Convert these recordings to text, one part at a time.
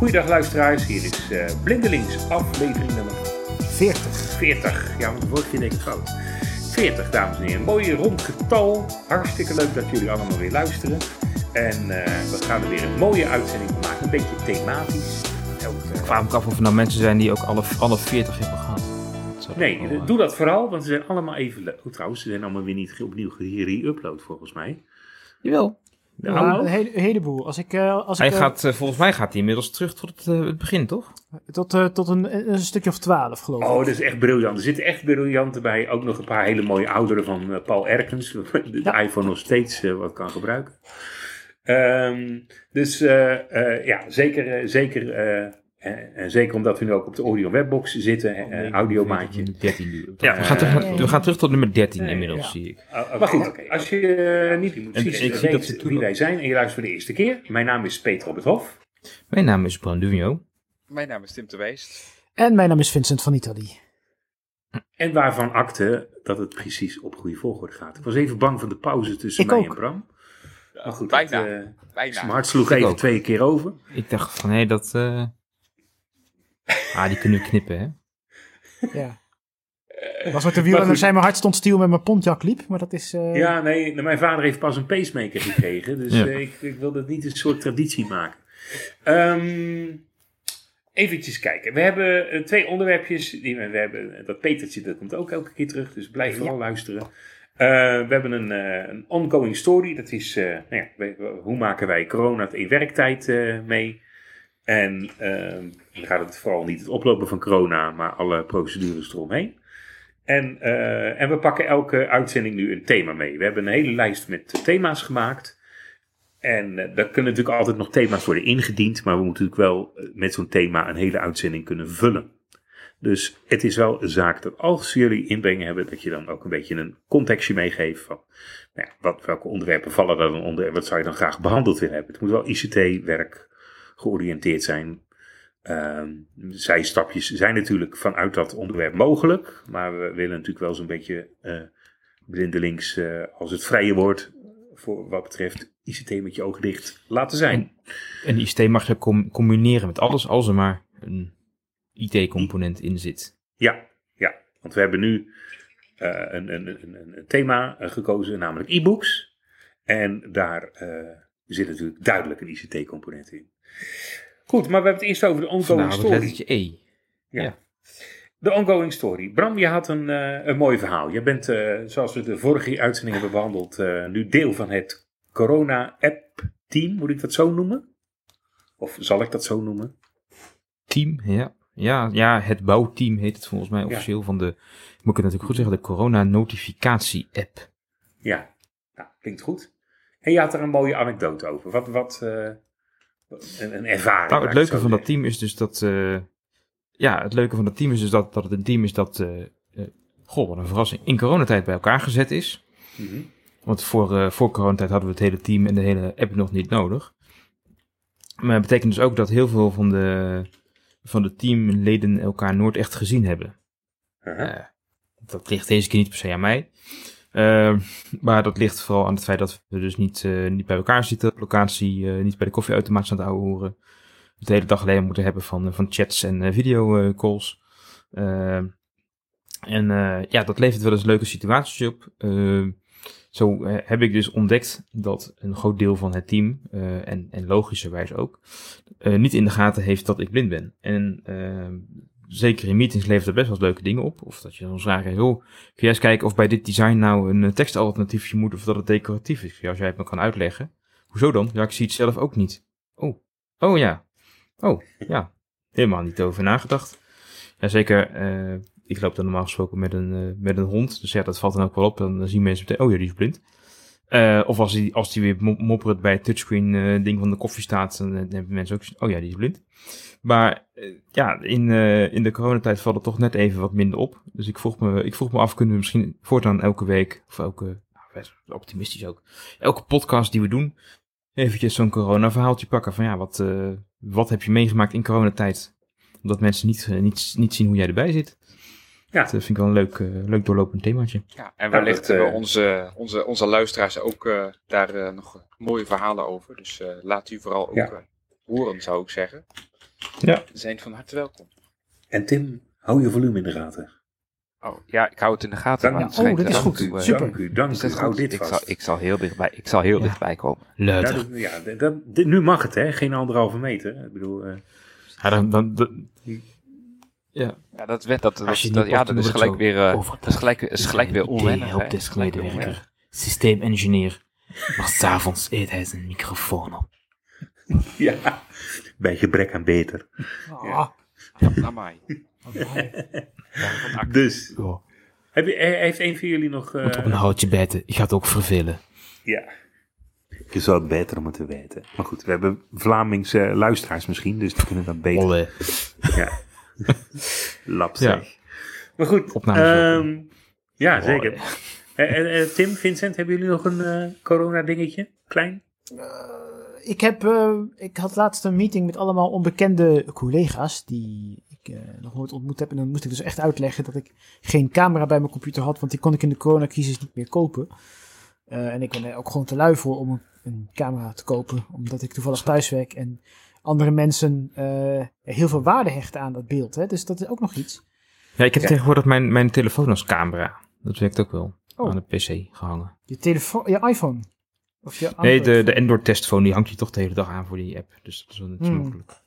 Goeiedag luisteraars, hier is uh, Blindelings aflevering nummer 40. 40, ja want de vorige keer deed ik fout. 40 dames en heren, mooi rond getal. Hartstikke leuk dat jullie allemaal weer luisteren. En uh, we gaan er weer een mooie uitzending van maken, een beetje thematisch. Ik vraag me af of er nou mensen zijn die ook alle, alle 40 hebben gehad. Nee, wel, doe dat vooral, want ze zijn allemaal even leuk. Oh, trouwens, ze zijn allemaal weer niet opnieuw ge-upload volgens mij. Jawel. Nou, een, hele, een heleboel. Als ik, uh, als hij ik, uh, gaat, uh, volgens mij gaat hij inmiddels terug tot het, het begin, toch? Tot, tot een, een, stukje of twaalf, geloof ik. Oh, dat is echt briljant. Er zitten echt briljanten bij. Ook nog een paar hele mooie ouderen van Paul Erkens. De ja. iPhone nog steeds wat kan gebruiken. Um, dus ja, zeker, zeker en, en, zeker omdat we nu ook op de audio webbox zitten, oh, nee, audiomaatje. 13 nu. Ja, we gaan, terug, we gaan terug tot nummer 13 nee, inmiddels, ja. zie ik. Uh, maar goed, okay. als je uh, niet moet zien, ik weet dat wie wij zijn en je luistert voor de eerste keer. Mijn naam is Peter op het Hof. Mijn naam is Bran Duvio. Mijn naam is Tim de Weest. En mijn naam is Vincent van Italië. En waarvan akte dat het precies op goede volgorde gaat. Ik was even bang van de pauze tussen ik mij ook. en Bram. Maar goed, bijna. Het, uh, bijna. Mijn hart sloeg even twee keer over. Ik dacht van, hé, hey, dat... Ah, die kunnen we knippen, hè? Ja. Was wat de wielrenner zijn mijn hart stond stil met mijn Pontiac liep, maar dat is... Uh... Ja, nee, mijn vader heeft pas een pacemaker gekregen, dus ja. uh, ik, ik wil dat niet een soort traditie maken. Um, eventjes kijken. We hebben twee onderwerpjes. Die, we hebben, dat Petertje, dat komt ook elke keer terug, dus blijf vooral ja. luisteren. we hebben een, een, ongoing story, dat is, nou ja, hoe maken wij corona in werktijd mee? En uh, gaat het vooral niet het oplopen van corona, maar alle procedures eromheen. En, uh, en we pakken elke uitzending nu een thema mee. We hebben een hele lijst met thema's gemaakt. En uh, daar kunnen natuurlijk altijd nog thema's worden ingediend, maar we moeten natuurlijk wel met zo'n thema een hele uitzending kunnen vullen. Dus het is wel een zaak dat als jullie inbrengen hebben, dat je dan ook een beetje een contextje meegeeft van nou ja, wat, welke onderwerpen vallen er dan onder en wat zou je dan graag behandeld willen hebben. Het moet wel ICT-werk georiënteerd zijn. Uh, zijstapjes zijn natuurlijk vanuit dat onderwerp mogelijk, maar we willen natuurlijk wel zo'n beetje uh, blindelings uh, als het vrije woord voor wat betreft ICT met je ogen dicht laten zijn. En, en ICT mag je com combineren met alles als er maar een IT-component in zit. Ja, ja, want we hebben nu uh, een, een, een, een, thema gekozen, namelijk e-books. En daar zit natuurlijk duidelijk een ICT-component in. Goed, maar we hebben het eerst over de ongoing story. E. Ja. ja. De ongoing story. Bram, je had een, uh, een mooi verhaal. Je bent, uh, zoals we de vorige uitzending hebben behandeld, uh, nu deel van het Corona-app-team. Moet ik dat zo noemen? Of zal ik dat zo noemen? Team, ja. Ja, ja het bouwteam heet het volgens mij officieel ja. van de, moet ik het natuurlijk goed zeggen, de Corona-notificatie-app. Ja, nou, klinkt goed. En je had er een mooie anekdote over. Wat, wat, een, een ervaring. Nou, het leuke van dat team is dus dat. Uh, ja, het leuke van dat team is dus dat, dat het een team is dat. Uh, goh, wat een verrassing. In coronatijd bij elkaar gezet is. Mm -hmm. Want voor, voor coronatijd hadden we het hele team en de hele app nog niet nodig. Maar het betekent dus ook dat heel veel van de, van de teamleden elkaar nooit echt gezien hebben. -huh. dat ligt deze keer niet per se aan mij. Uh, maar dat ligt vooral aan het feit dat we dus niet, uh, niet bij elkaar zitten op locatie, uh, niet bij de koffieautomaat staan te horen. De hele dag alleen moeten hebben van, van chats en videocalls. en ja, dat levert wel eens leuke situaties op. zo heb ik dus ontdekt dat een groot deel van het team, en, en logischerwijs ook, niet in de gaten heeft dat ik blind ben. En zeker in meetings levert er best wel leuke dingen op. Of dat je dan vraagt, joh, kun je eens kijken of bij dit design nou een tekstalternatiefje moet of dat het decoratief is. Ja, als jij het me kan uitleggen. Hoezo dan? Ja, ik zie het zelf ook niet. Oh, oh ja. Oh, ja. Helemaal niet over nagedacht. Ja, zeker, uh, ik loop dan normaal gesproken met een, uh, met een hond. Dus ja, dat valt dan ook wel op. Dan zien mensen meteen, oh ja, die is blind. Uh, of als die, als die weer mopperend bij het touchscreen uh, ding van de koffie staat, dan hebben mensen ook oh ja, die is blind. Maar ja, in, in de coronatijd valt het toch net even wat minder op. Dus ik vroeg me, ik vroeg me af, kunnen we misschien voortaan elke week, of elke, nou, optimistisch ook, elke podcast die we doen, eventjes zo'n corona verhaaltje pakken van ja, wat, wat heb je meegemaakt in coronatijd? Omdat mensen niet, niet, niet zien hoe jij erbij zit. Ja. Dat vind ik wel een leuk, uh, leuk doorlopend themaatje. Ja, en wellicht hebben uh, onze, onze, onze luisteraars ook uh, daar nog mooie verhalen over. Dus laat u vooral ook ja. horen, zou ik zeggen. Ja. zijn van harte welkom. En Tim, hou je volume in de gaten. Oh, ja, ik hou het in de gaten. Dank maar u. het schijnt Oh, dat is goed. toe, eh, Super. Dank u, dank u. dat Hou dit ik, vast. zal, ik zal heel dichtbij, ik zal heel Ja. dichtbij komen. Ja, dat- ja, dat, dit- nu mag het, hè? Geen anderhalve meter. Ik bedoel, eh, Ja, dan, dan, dan- ja. Ja, dat, werd, dat, dat, ja, dat is gelijk weer, eh, dat is gelijk, is gelijk weer onwennig. hè. helpdesk Gelijk weer onwennig. medewerker, systeemengineer. Maar s'avonds eet hij zijn microfoon op. ja, bij gebrek aan beter. Ah, Naar mij. Dus, Ja. heb je, he- heeft een van jullie nog... eh, Moet op een houtje bijten. Je gaat ook vervelen. ja. Je zou het beter moeten weten. Maar goed, we hebben Vlamingse luisteraars misschien, dus die kunnen dat beter. Olle. Ja. Lap zeg. Maar goed, ehm, ja, zeker. Eh, eh, eh, Tim, Vincent, hebben jullie nog een corona-dingetje? Klein? ik, heb, eh, ik had laatst een meeting met allemaal onbekende collega's die ik eh, nog nooit ontmoet heb. En dan moest ik dus echt uitleggen dat ik geen camera bij mijn computer had, want die kon ik in de coronacrisis niet meer kopen. Eh, en ik ben er ook gewoon te lui voor om een, een camera te kopen, omdat ik toevallig thuis werk en andere mensen eh, heel veel waarde hechten aan dat beeld. Hè? Dus dat is ook nog iets. Ja, ik heb Ja. tegenwoordig mijn, mijn telefoon als camera. Dat werkt ook wel. Oh. Aan de pc gehangen. Je telefoon, je iPhone. Of je Nee, de, de Android-testphone die hangt je toch de hele dag aan voor die app. Dus dat is wel net zo Hmm. mogelijk.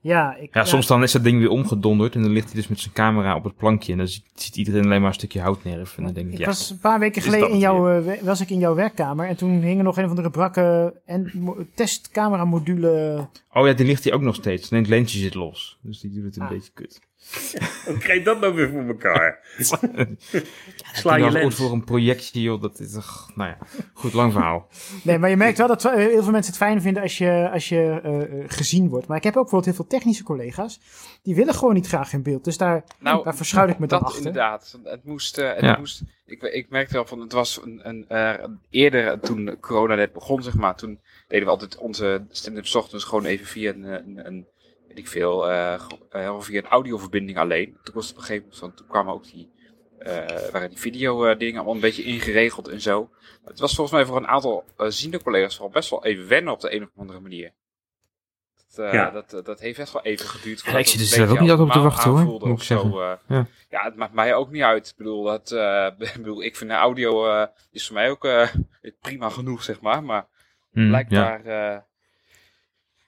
Ja, ik, Ja, soms dan is dat ding weer omgedonderd en dan ligt hij dus met zijn camera op het plankje en dan ziet, ziet iedereen alleen maar een stukje houtnerf. En dan denk ik, Ik ja, was een paar weken geleden in jouw, eh, was ik in jouw werkkamer en toen hing er nog een van de brakke en mo- testcameramodule. oh ja, die ligt hier ook nog steeds. Nee, het lensje zit los. Dus die doet het een Ah. beetje kut. Hoe krijg je dat nou weer voor elkaar? Sla Toen je lens. voor een projectje, joh, dat is toch, nou ja, goed, lang verhaal. Nee, maar je merkt wel dat heel veel mensen het fijn vinden als je, als je eh, eh, gezien wordt. Maar ik heb ook bijvoorbeeld heel veel technische collega's, die willen gewoon niet graag in beeld. Dus daar, Nou, daar verschuil ik me dan dat achter. inderdaad. Het moest, eh, het Ja. moest ik, ik merkte wel van, het was een, een, eh, eerder toen corona net begon, zeg maar, toen deden we altijd onze stand-up 's ochtends gewoon even via een, een, een weet ik veel, eh, eh, via een audioverbinding alleen. Toen was het op een gegeven moment, toen kwamen ook die, eh, waren die video eh, dingen allemaal een beetje ingeregeld en zo. Maar het was volgens mij voor een aantal ziende collega's vooral best wel even wennen op de een of andere manier. Dat, eh, Ja. dat, dat, dat heeft best wel even geduurd. Ja, ik zit het er zelf ook niet altijd op te wachten, hoor, moet ik zeggen. zo. Ja. Ja, het maakt mij ook niet uit. Ik bedoel, dat, eh, ik bedoel ik vind de audio eh, is voor mij ook eh, prima genoeg, zeg maar. Maar Hmm, ja. blijkbaar...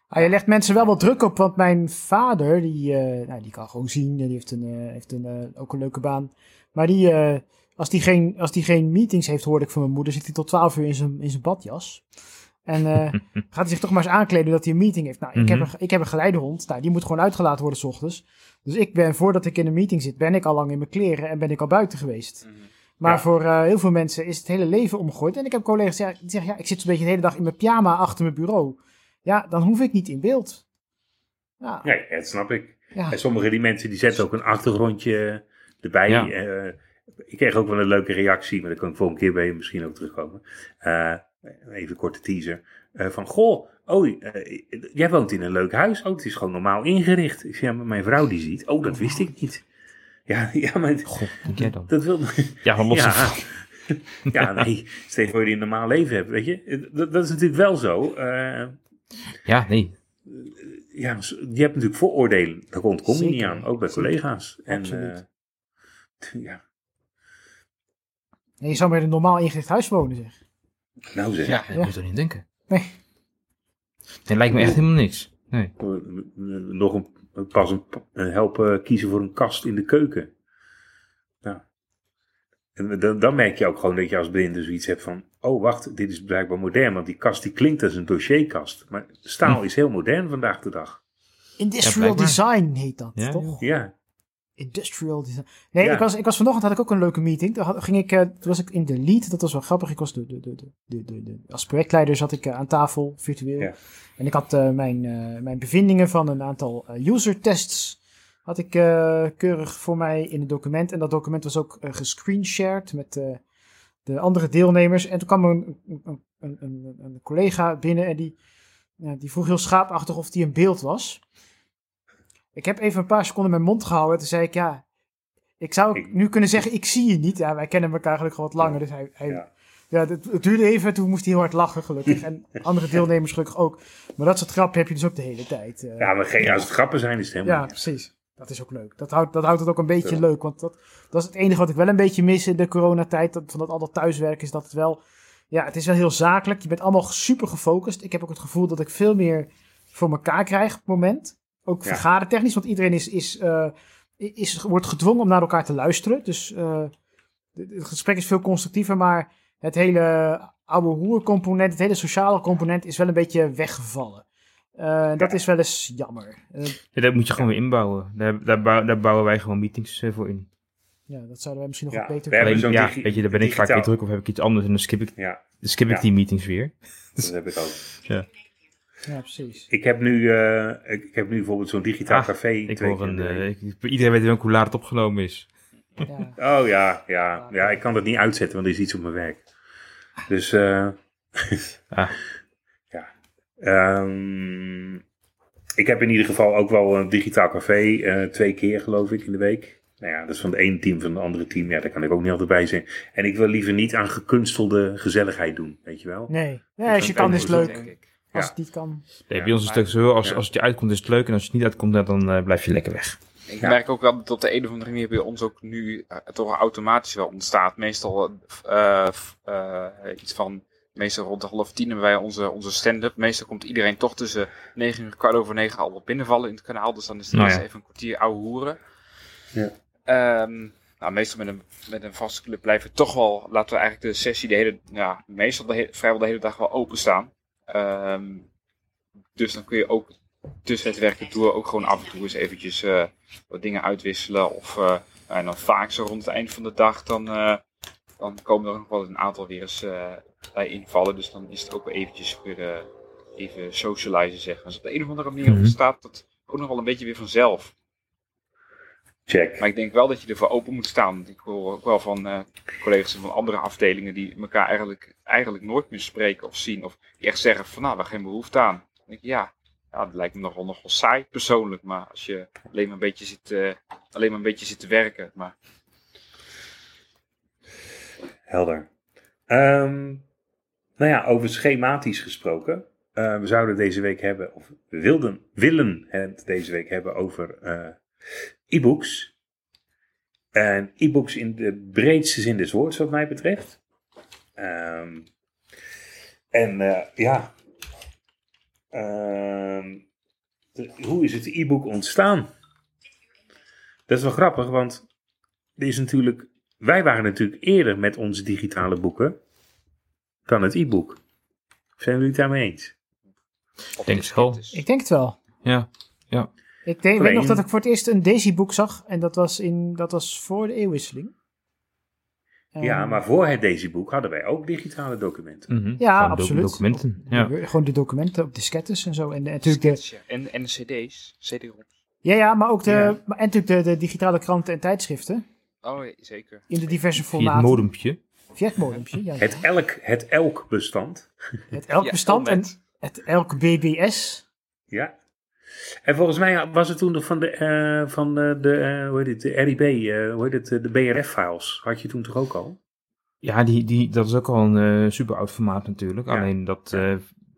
Ah, je legt mensen wel wat druk op, want mijn vader, die, eh, nou, die kan gewoon zien. Die heeft, een, eh, heeft een, eh, ook een leuke baan. Maar die, eh, als, die geen, als die geen meetings heeft, hoorde ik van mijn moeder, zit hij tot 12 uur in zijn, in zijn badjas. En eh, gaat hij zich toch maar eens aankleden dat hij een meeting heeft. Nou, ik, heb Mhm. een, ik heb een geleidehond. Nou, die moet gewoon uitgelaten worden s ochtends. Dus ik ben, voordat ik in een meeting zit, ben ik al lang in mijn kleren en ben ik al buiten geweest. mhm. Maar Ja. voor eh, heel veel mensen is het hele leven omgegooid. En ik heb collega's ja, die zeggen, ja, ik zit zo'n beetje de hele dag in mijn pyjama achter mijn bureau. Ja, dan hoef ik niet in beeld. Ja, Ja, dat snap ik. ja. En sommige die mensen die zetten ook een achtergrondje erbij. Ja. Eh, ik kreeg ook wel een leuke reactie, maar daar kan ik volgende keer bij je misschien ook terugkomen. Eh, even een korte teaser. Eh, van, goh, oh, jij woont in een leuk huis. Oh, het is gewoon normaal ingericht. Ik zeg, ja, maar mijn vrouw die ziet. Oh, dat wist ik niet. Ja, ja maar God, denk jij dan? dat wil... Ja, van losse Ja. ja, nee. Stel je voor je die een normaal leven hebt, weet je. Dat, dat is natuurlijk wel zo. Eh, Ja, nee. ja, je hebt natuurlijk vooroordelen. Daar ontkom je niet aan, ook bij collega's. En, Absoluut. eh, ja, En je zou maar in een normaal ingericht huis wonen, zeg. nou zeg. Ja, Daar moet je er niet denken. Nee. Nee, lijkt me echt helemaal niks. Nee. Nog een, pas een, een helpen kiezen voor een kast in de keuken. Nou. En dan, dan merk je ook gewoon dat je als blinde zoiets hebt van... Oh, wacht, dit is blijkbaar modern. Want die kast die klinkt als een dossierkast. Maar staal is heel modern vandaag de dag. Industrial design heet dat, Ja, toch? Ja, Industrial design. Nee, Ja. ik, was, ik was vanochtend had ik ook een leuke meeting. Toen, had- ging ik, eh, toen was ik in de lead. Dat was wel grappig. Ik was de, de, de, de, de, de, de- als projectleider zat ik eh, aan tafel, virtueel. Ja. En ik had eh, mijn, eh, mijn bevindingen van een aantal user tests had ik eh, keurig voor mij in het document. En dat document was ook gescreenshared met eh, de andere deelnemers. En toen kwam er een, een, een, een, collega binnen en die, ja, die vroeg heel schaapachtig of die in beeld was. Ik heb even een paar seconden mijn mond gehouden. Toen zei ik, ja, ik zou Ik- nu kunnen zeggen, ik zie je niet. Ja, wij kennen elkaar gelukkig al wat langer. Dus hij, hij, Ja. Ja, het, het duurde even, toen moest hij heel hard lachen, gelukkig. En andere deelnemers gelukkig ook. Maar dat soort grappen heb je dus ook de hele tijd. eh. Ja, maar geen, als het grappen zijn, is het helemaal Ja, precies. Dat is ook leuk. Dat houdt, dat houdt het ook een beetje Ja. leuk. Want dat, dat is het enige wat ik wel een beetje mis in de coronatijd. Dat, van dat al dat thuiswerken is dat het wel... Ja, het is wel heel zakelijk. Je bent allemaal super gefocust. Ik heb ook het gevoel dat ik veel meer voor elkaar krijg op het moment. Ook Ja. vergadertechnisch. Want iedereen is, is, eh, is, wordt gedwongen om naar elkaar te luisteren. Dus eh, het het gesprek is veel constructiever. Maar het hele oude hoercomponent, het hele sociale component is wel een beetje weggevallen. Eh, dat Ja. is wel eens jammer. Eh, Ja, dat moet je gewoon weer inbouwen. Daar, daar, bouw- daar bouwen wij gewoon meetings eh, voor in. Ja, dat zouden wij misschien nog Ja, wat beter we hebben Alleen, zo'n ja, weet je, daar ben ik vaak weer druk of heb ik iets anders en dan skip ik, Ja, dan skip ik Ja. die meetings weer. dat heb ik ook. Ja, precies. Ik heb nu, eh, ik, ik heb nu bijvoorbeeld zo'n digitaal Ah, café. Ik hoor een, eh, ik- iedereen weet ook hoe laat het opgenomen is. Ja. Oh ja, ja, ja, ik kan dat niet uitzetten, want er is iets op mijn werk. Dus, eh Ah. Ehm, ik heb in ieder geval ook wel een digitaal café, eh, twee keer geloof ik in de week. Nou ja, dat is van het ene team, van het andere team. Ja, daar kan ik ook niet altijd bij zijn. En ik wil liever niet aan gekunstelde gezelligheid doen, weet je wel. Nee, ja, als je kan is het leuk. Denk ik. Als Ja. het niet kan. Nee, Ja, bij ons is het ook zo, als, ja. als het je uitkomt is het leuk en als het niet uitkomt, dan eh, blijf je lekker weg. Ik Ja. merk ook wel dat op de een of andere manier bij ons ook nu eh, toch automatisch wel ontstaat. Meestal eh, eh, iets van, meestal rond de half tien hebben wij onze, onze stand-up. Meestal komt iedereen toch tussen negen en kwart over negen al wat binnenvallen in het kanaal. Dus dan is het Nou ja. even een kwartier ouwe hoeren. Ja. Ehm, nou, meestal met een, met een vaste club blijven we toch wel, laten we eigenlijk de sessie de hele, ja, meestal de he- vrijwel de hele dag wel openstaan. Ehm dus dan kun je ook tussen het werken door ook gewoon af en toe eens eventjes eh, wat dingen uitwisselen. Of eh, nou, en dan vaak zo rond het eind van de dag, dan, eh, dan komen er nog wel een aantal weer eens eh, bij invallen. Dus dan is het ook wel eventjes weer eh, even socializen, zeg maar. Dus op de een of andere manier Mhm. ontstaat dat ook nog wel een beetje weer vanzelf. Check. Maar ik denk wel dat je ervoor open moet staan. Ik hoor ook wel van eh, collega's van andere afdelingen die elkaar eigenlijk, eigenlijk nooit meer spreken of zien. Of die echt zeggen van nou, we hebben geen behoefte aan. Dan denk ik, ja, ja, dat lijkt me nog wel, nog wel saai persoonlijk. Maar als je alleen maar een beetje zit, alleen maar een beetje zit te werken. Maar Helder. Ehm, nou ja, over schematisch gesproken. Eh, we zouden deze week hebben, of wilden, willen het deze week hebben over eh, e-books. En e-books in de breedste zin des woords, wat mij betreft. Ehm, en eh, ja, Ehm, hoe is het e-book ontstaan? Dat is wel grappig, want er is natuurlijk wij waren natuurlijk eerder met onze digitale boeken dan het e-book. Zijn jullie het daarmee eens? of Denk het wel. Ik denk het wel. Ja, Ik denk, weet nog dat ik voor het eerst een Daisy-boek zag. En dat was, in, dat was voor de eeuwwisseling. Ja, maar voor het deze boek hadden wij ook digitale documenten. mhm. Ja, Gewoon absoluut. documenten. Ja. Gewoon de documenten op diskettes en zo. En, de- natuurlijk de, En, en de cd's, cd-roms. ja, ja, maar ook de, Ja. maar, en natuurlijk de, de digitale kranten en tijdschriften. Oh, zeker. In de diverse Via het formaten. modempje. Via het modempje, ja. Het elk, het elk bestand. Het elk Ja, bestand en het elk BBS. Ja. En volgens mij was het toen nog van de, eh, van de, de eh, hoe heet het, de RIB, eh, hoe heet het, eh, de BRF-files. Had je toen toch ook al? Ja, die, die, dat is ook al een eh, super oud formaat natuurlijk. Ja. Alleen dat, eh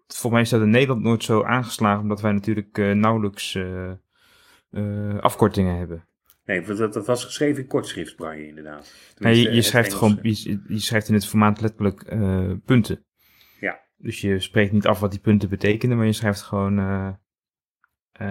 volgens mij is dat in Nederland nooit zo aangeslagen, omdat wij natuurlijk eh, nauwelijks eh, eh, afkortingen hebben. Nee, dat, dat was geschreven in kortschrift, Brian, inderdaad. Nee, je, je schrijft gewoon, je, je schrijft in het formaat letterlijk eh, punten. Ja. Dus je spreekt niet af wat die punten betekenen, maar je schrijft gewoon, eh eh,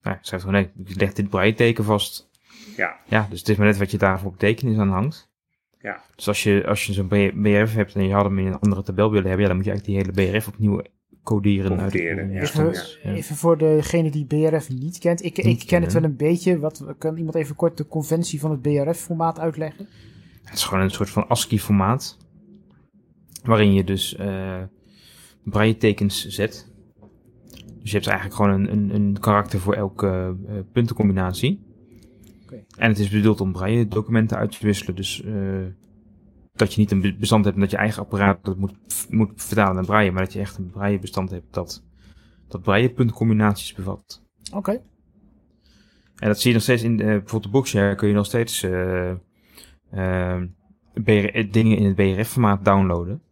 nou, je schrijft gewoon, nee, je legt dit braille teken vast. Ja, Ja, dus het is maar net wat je daarvoor betekenis aan hangt. ja. Dus als je, als je zo'n BRF hebt en je had hem in een andere tabel willen hebben, ja, dan moet je eigenlijk die hele BRF opnieuw coderen. ja. Even, Ja. even voor degene die BRF niet kent. Ik, ik ken het wel een beetje. Wat, kan iemand even kort de conventie van het BRF-formaat uitleggen? Het is gewoon een soort van ASCII-formaat. Waarin je dus eh braille tekens zet. Dus je hebt eigenlijk gewoon een, een, een karakter voor elke eh, puntencombinatie. Oké. En het is bedoeld om braille documenten uit te wisselen. Dus eh, dat je niet een be- bestand hebt en dat je eigen apparaat dat moet, moet vertalen naar braille. Maar dat je echt een braille bestand hebt dat, dat braille puntcombinaties bevat. Oké. En dat zie je nog steeds in, eh, bijvoorbeeld de Bookshare kun je nog steeds eh, eh, BR eh, dingen in het BRF-formaat downloaden.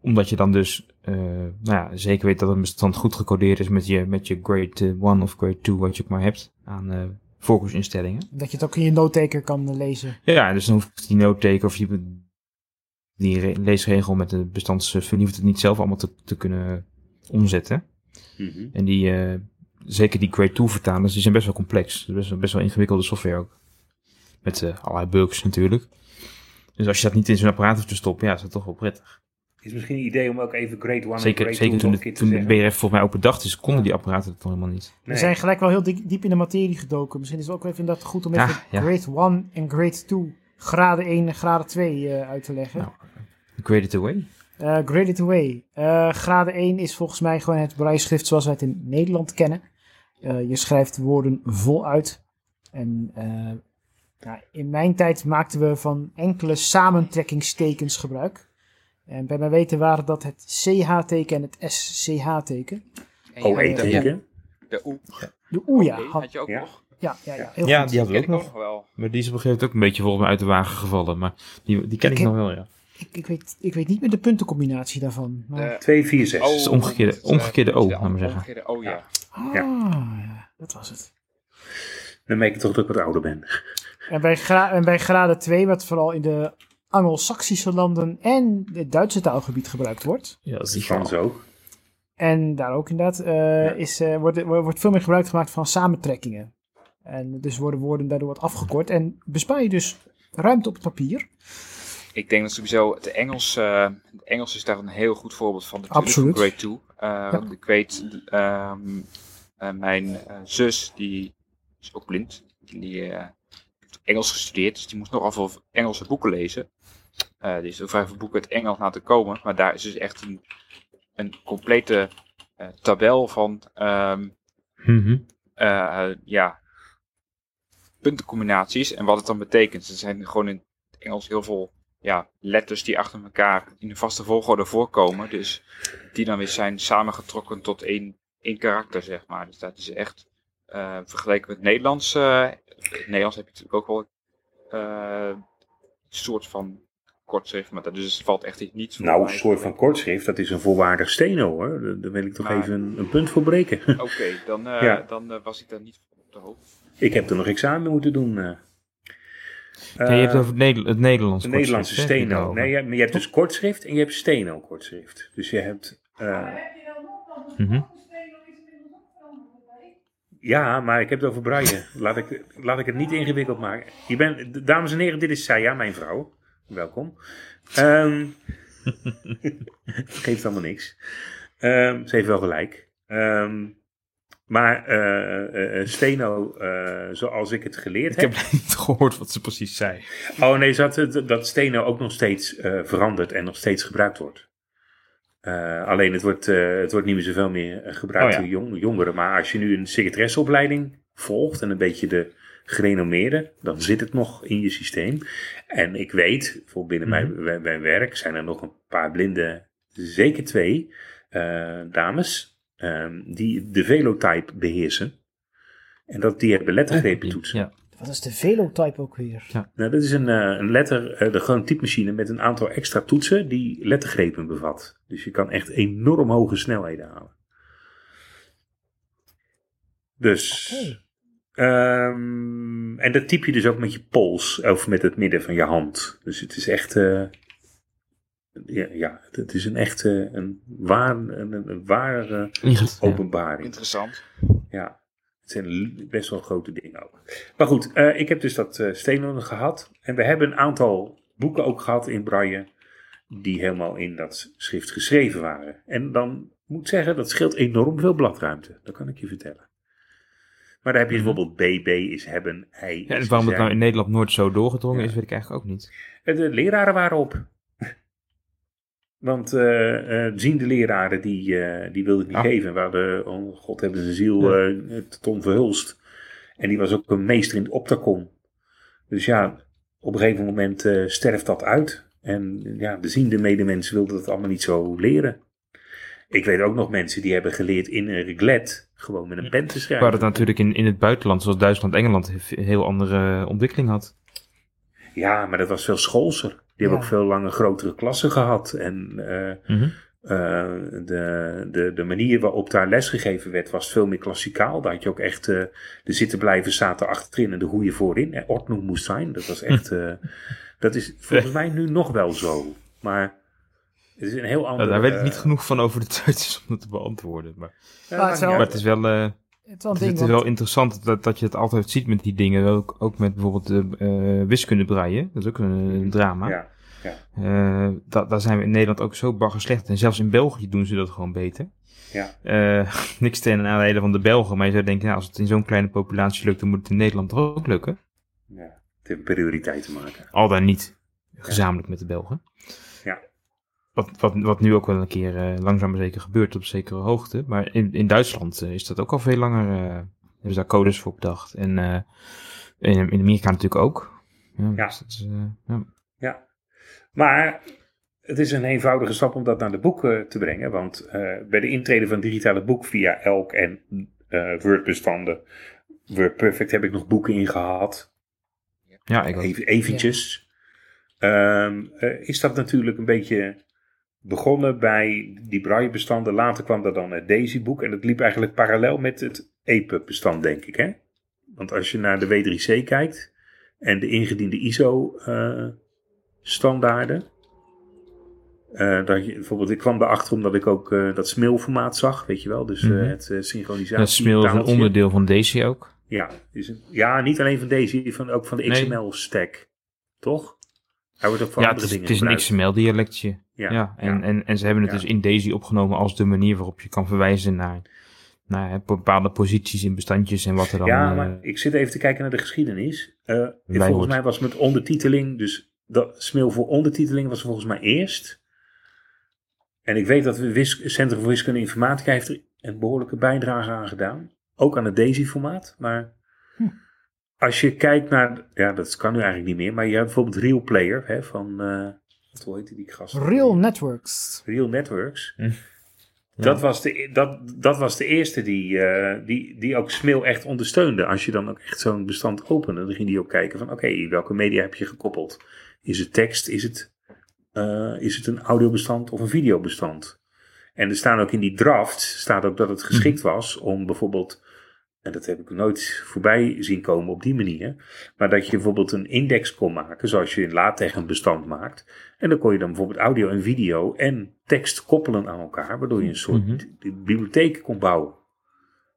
Omdat je dan dus nou ja, zeker weet dat een bestand goed gecodeerd is met je, met je grade 1 of grade 2, wat je ook maar hebt aan voorkeursinstellingen. Dat je het ook in je note-taker kan eh, lezen. Ja, dus dan hoeft die note-taker of die, die re- leesregel met de bestandsfunctie hoeft het niet zelf allemaal te, te kunnen omzetten. Mhm. En die, eh, zeker die grade 2 vertalers, die zijn best wel complex. Dat is best wel, best wel ingewikkelde software ook. Met eh, allerlei bugs natuurlijk. Dus als je dat niet in zo'n apparaat hoeft te stoppen, ja, is dat toch wel prettig. Is misschien een idee om ook even grade 1 en grade zeker 2 toen, nog de, een keer toen te de? BRF volgens mij open dag is, konden die apparaten dat nog helemaal niet. We zijn gelijk wel heel diep, diep in de materie gedoken. Misschien is het ook wel even inderdaad goed om Ja, even ja. grade 1 en grade 2, graden 1 en graden 2 eh, uit te leggen. Nou. Graded away. Eh graded away. Eh graden 1 is volgens mij gewoon het braille-schrift zoals wij het in Nederland kennen. Eh, je schrijft woorden voluit. En nou, in mijn tijd maakten we van enkele samentrekkingstekens gebruik. En bij mijn weten waren dat het CH-teken en het SCH-teken. En je Oh, had de- E-teken. De oe. De oeja. Oké, had- had je ook Ja. nog. Ja, ja, ja, heel Ja, goed. die hadden we ik ook nog. nog wel. Maar die is op een gegeven moment ook een beetje volgens mij uit de wagen gevallen. Maar die, die ken ik, Ik nog wel, ja. Ik, ik, weet, ik weet niet meer de puntencombinatie daarvan. Maar... De- 2, 4, 6. Oh, is de omgekeerde- het, eh, omgekeerde O, laat maar zeggen. Omgekeerde O, ja. Ah, ja. ja, dat was het. Dan merk je toch dat ik wat ouder ben. En bij, gra en bij graden 2, wat vooral in de Anglo-Saxische landen en het Duitse taalgebied gebruikt wordt. Ja, dat is Frans ook. En daar ook inderdaad, eh, is, eh, wordt, wordt veel meer gebruik gemaakt van samentrekkingen. En dus worden woorden daardoor wat afgekort. En bespaar je dus ruimte op het papier. Ik denk dat sowieso het Engels, eh, het Engels is daar een heel goed voorbeeld van. Absoluut. Grade 2. Eh, want Ik weet, ehm, eh, mijn eh, zus, die is ook blind. Die eh, heeft Engels gestudeerd, dus die moest nogal veel Engelse boeken lezen. Die is ook vrij veel boeken uit Engels laten komen. Maar daar is dus echt een, een complete eh, tabel van ehm, Mhm. eh, ja, puntencombinaties en wat het dan betekent. Er zijn gewoon in het Engels heel veel ja, letters die achter elkaar in een vaste volgorde voorkomen. Dus die dan weer zijn samengetrokken tot één, één karakter, zeg maar. Dus dat is echt vergeleken met het Nederlands. in het Nederlands heb je natuurlijk ook wel een soort van kortschrift, maar dat dus het valt echt niet voor Nou, een soort van kortschrift, dat is een volwaardig steno hoor. Daar- wil ik toch Maar- even een, een punt voor breken. Oké, dan, eh, Ja. dan eh, was ik daar niet op de hoogte. ik heb er nog examen moeten doen. eh. Ja, je hebt het over het, Nederl- het Nederlands de Nederlandse heb je het steno. Nee, je hebt, maar je hebt dus kortschrift en je hebt steno kortschrift. Dus je hebt... eh, Mhm. ja, maar ik heb het over braille. Laat ik, laat ik het niet ingewikkeld maken. Je bent, dames en heren, dit is Saya, mijn vrouw. Welkom. Ehm geeft allemaal niks. Ehm, ze heeft wel gelijk. Ehm, maar eh, eh, eh, steno, zoals ik het geleerd Ik heb... heb niet gehoord wat ze precies zei. Oh nee, het, dat steno ook nog steeds verandert en nog steeds gebruikt wordt. Alleen het wordt, het wordt niet meer zoveel meer gebruikt Oh ja. door jong- jongeren. Maar als je nu een secretaresseopleiding volgt en een beetje de gerenommeerde, dan zit het nog in je systeem. En ik weet, voor binnen Mhm. mijn, mijn, mijn werk zijn er nog een paar blinde, zeker twee eh, dames, ehm, die de velotype beheersen. En dat, die hebben lettergrepen toetsen. Ja. Wat is de velotype ook weer? Nou, dat is een, eh, een letter, eh, de gewoon typemachine met een aantal extra toetsen die lettergrepen bevat. Dus je kan echt enorm hoge snelheden halen. Dus. Ehm, en dat typ je dus ook met je pols of met het midden van je hand. Dus het is echt. eh, ja, ja, het is een echte, een, waar, een, een, een ware openbaring. Interessant. Ja, het zijn best wel grote dingen ook. Maar goed, eh, ik heb dus dat uh, stenen gehad. En we hebben een aantal boeken ook gehad in Braille. Die helemaal in dat schrift geschreven waren. En dan moet ik zeggen, dat scheelt enorm veel bladruimte. Dat kan ik je vertellen. Maar daar heb je Mhm. bijvoorbeeld BB is hebben, hij Ja, en waarom het nou in Nederland nooit zo doorgedrongen Ja. is, weet ik eigenlijk ook niet. De leraren waren op. Want eh eh ziende leraren, die, eh, die wilde ik niet Ah. geven. Waar de, oh god hebben zijn ziel eh Tom Verhulst. En die was ook een meester in het optacon. Dus ja, op een gegeven moment sterft dat uit. En ja, de ziende medemensen wilden dat allemaal niet zo leren. Ik weet ook nog mensen die hebben geleerd in een reglet gewoon met een pen te schrijven. Waar het natuurlijk in, in het buitenland, zoals Duitsland, Engeland, een heel andere ontwikkeling had. Ja, maar dat was veel schoolser. Die hebben Ja. ook veel langer grotere klassen gehad. En eh, Mhm. eh, de, de, de manier waarop daar lesgegeven werd, was veel meer klassikaal. Daar had je ook echt eh, de zitten blijven zaten achterin en de goede voorin. En ordnung moest zijn. Dat was echt. eh, dat is volgens mij nu nog wel zo. Maar het is een heel ander. Nou, daar weet ik niet eh, genoeg van over de Duitsers om het te beantwoorden. Maar, ja, het maar het is wel, eh, Het is wel een het, ding. is want- wel interessant dat, dat je het altijd ziet met die dingen. Ook, ook met bijvoorbeeld de eh wiskunde breien. Dat is ook een, een drama. Ja, Eh, da- daar zijn we in Nederland ook zo bagger slecht. En zelfs in België doen ze dat gewoon beter. ja. Eh, niks ten nadele van de Belgen. Maar je zou denken, nou, als het in zo'n kleine populatie lukt, dan moet het in Nederland toch ook lukken. ja. Het heeft prioriteit te maken. Al dan niet gezamenlijk met de Belgen. Wat, wat, wat nu ook wel een keer eh, langzaam maar zeker gebeurt op zekere hoogte. Maar in, in Duitsland eh, is dat ook al veel langer. eh, hebben ze daar codes voor bedacht. En eh, in, in Amerika natuurlijk ook. Ja, Ja. dus dat is, eh, ja. Ja. Maar het is een eenvoudige stap om dat naar de boek eh, te brengen. Want eh, bij de intrede van digitale boek via Elk en eh Word-bestanden, WordPerfect heb ik nog boeken in gehad. ja, ik ook. Even, eventjes. Ehm, eh, is dat natuurlijk een beetje begonnen bij die braille-bestanden. Later kwam er dan het Daisy-boek. En dat liep eigenlijk parallel met het EPUB-bestand, denk ik. Hè? Want als je naar de W3C kijkt en de ingediende ISO-standaarden. eh, dat je, bijvoorbeeld, ik kwam erachter omdat ik ook eh, dat SMIL-formaat zag, weet je wel. Dus eh, Mhm. het eh, synchronisatie. Dat Smil is een onderdeel van Daisy ook. Ja, is een, ja, niet alleen van deze, van, ook van de Nee. XML-stack. Toch? Hij wordt ook voor Ja, het andere is, dingen het is een. XML-dialectje. Ja, Ja, en, ja. En, en ze hebben het Ja. dus in Daisy opgenomen als de manier waarop je kan verwijzen naar, naar bepaalde posities in bestandjes en wat er dan... Ja, eh, maar ik zit even te kijken naar de geschiedenis. Eh, volgens mij was met ondertiteling, dus dat smil voor ondertiteling was volgens mij eerst. En ik weet dat het Centrum voor Wiskunde en Informatica heeft er een behoorlijke bijdrage aan gedaan. Ook aan het Daisy-formaat. Maar Hm. Als je kijkt naar, ja, dat kan nu eigenlijk niet meer, maar je hebt bijvoorbeeld Real Player hè, van, eh wat hoe heet die gast? Real Networks. Real Networks. Hm. Dat, was de, dat, dat was de eerste die, eh, die, die ook Smil echt ondersteunde. Als je dan ook echt zo'n bestand opende, dan ging die ook kijken van oké, welke media heb je gekoppeld? Is het tekst, is het, eh, is het een audiobestand of een videobestand? En er staan ook in die draft, staat ook dat het geschikt was om bijvoorbeeld, en dat heb ik nooit voorbij zien komen op die manier, maar dat je bijvoorbeeld een index kon maken, zoals je in LaTeX een bestand maakt. En dan kon je dan bijvoorbeeld audio en video en tekst koppelen aan elkaar, waardoor je een soort Mhm. bi- bibliotheek kon bouwen.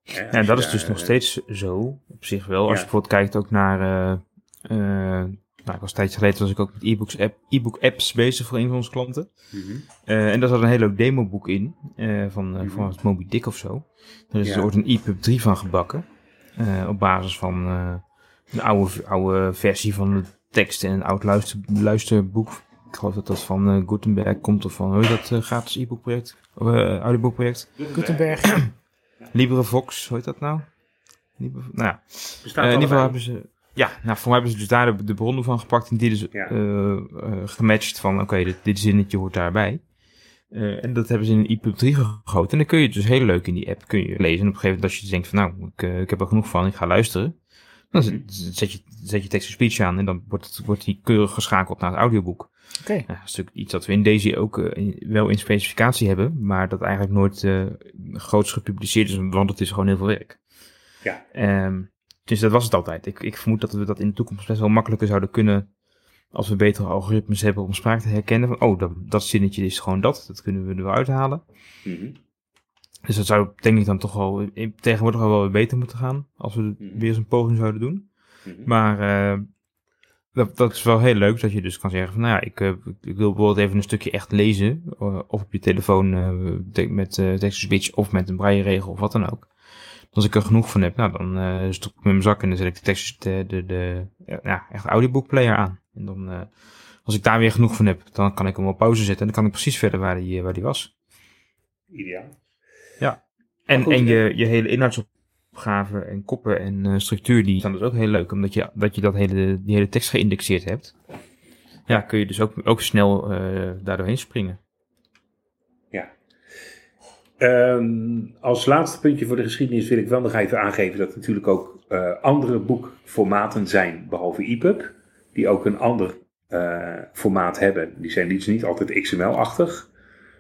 Ja, en dat is dus nog eh, steeds zo, op zich wel. Als Ja. je bijvoorbeeld kijkt ook naar... eh, eh, nou, ik was een tijdje geleden was ik ook met e-books app, e-book apps bezig voor een van onze klanten. mhm. Eh, en daar zat een heel leuk demoboek in, eh, van, eh Mhm. van het Moby Dick of zo. Er is Ja. er ooit een EPUB 3 van gebakken. eh, op basis van eh, een oude, oude versie van de tekst in een oud luister, luisterboek. Ik geloof dat dat van eh, Gutenberg komt of van, hoe heet dat, eh, gratis e-book project? Of uh, audioboekproject? Gutenberg. LibreVox, hoe heet dat nou? Libre, nou ja, Bestaat eh, in ieder geval hebben ze... Ja, nou, voor mij hebben ze dus daar de, de bronnen van gepakt en die dus Ja. eh, eh, gematcht van, oké, dit, dit zinnetje hoort daarbij. Eh, en dat hebben ze in een EPUB 3 gegoten. En dan kun je dus heel leuk in die app kun je lezen. En op een gegeven moment als je denkt van, nou, ik, ik heb er genoeg van, ik ga luisteren. Dan Mhm. zet- zet je, zet je text-to-speech aan en dan wordt, het, wordt die keurig geschakeld naar het audioboek. Oké. Ja, dat is natuurlijk iets dat we in Daisy ook in- wel in specificatie hebben, maar dat eigenlijk nooit groots gepubliceerd is, want het is gewoon heel veel werk. Ja. Ehm, dus dat was het altijd. Ik, ik vermoed dat we dat in de toekomst best wel makkelijker zouden kunnen als we betere algoritmes hebben om spraak te herkennen. Van, oh, dat, dat zinnetje is gewoon dat. Dat kunnen we er wel uithalen. Mhm. Dus dat zou denk ik dan toch wel in- tegenwoordig wel weer beter moeten gaan. Als we Mhm. weer eens een poging zouden doen. Mhm. Maar eh, dat, dat is wel heel leuk dat je dus kan zeggen van nou ja, ik, eh, ik wil bijvoorbeeld even een stukje echt lezen. eh, of op je telefoon eh, met eh text-to-speech of met een braille regel of wat dan ook. Als ik er genoeg van heb, nou dan eh stop ik met mijn zak en dan zet ik de tekst, de, de, de ja, ja, echt audioboekplayer aan. En dan, eh, als ik daar weer genoeg van heb, dan kan ik hem op pauze zetten en dan kan ik precies verder waar die, eh, waar die was. Ideaal. En, goed, en hè? je, je hele inhoudsopgave en koppen en structuur, die zijn dus ook heel leuk, omdat je dat, je dat hele, die hele tekst geïndexeerd hebt. Ja, kun je dus ook, ook snel eh daar doorheen springen. Ehm, als laatste puntje voor de geschiedenis wil ik wel nog even aangeven dat er natuurlijk ook eh, andere boekformaten zijn, behalve EPUB. die ook een ander eh, formaat hebben. Die zijn dus niet altijd XML-achtig.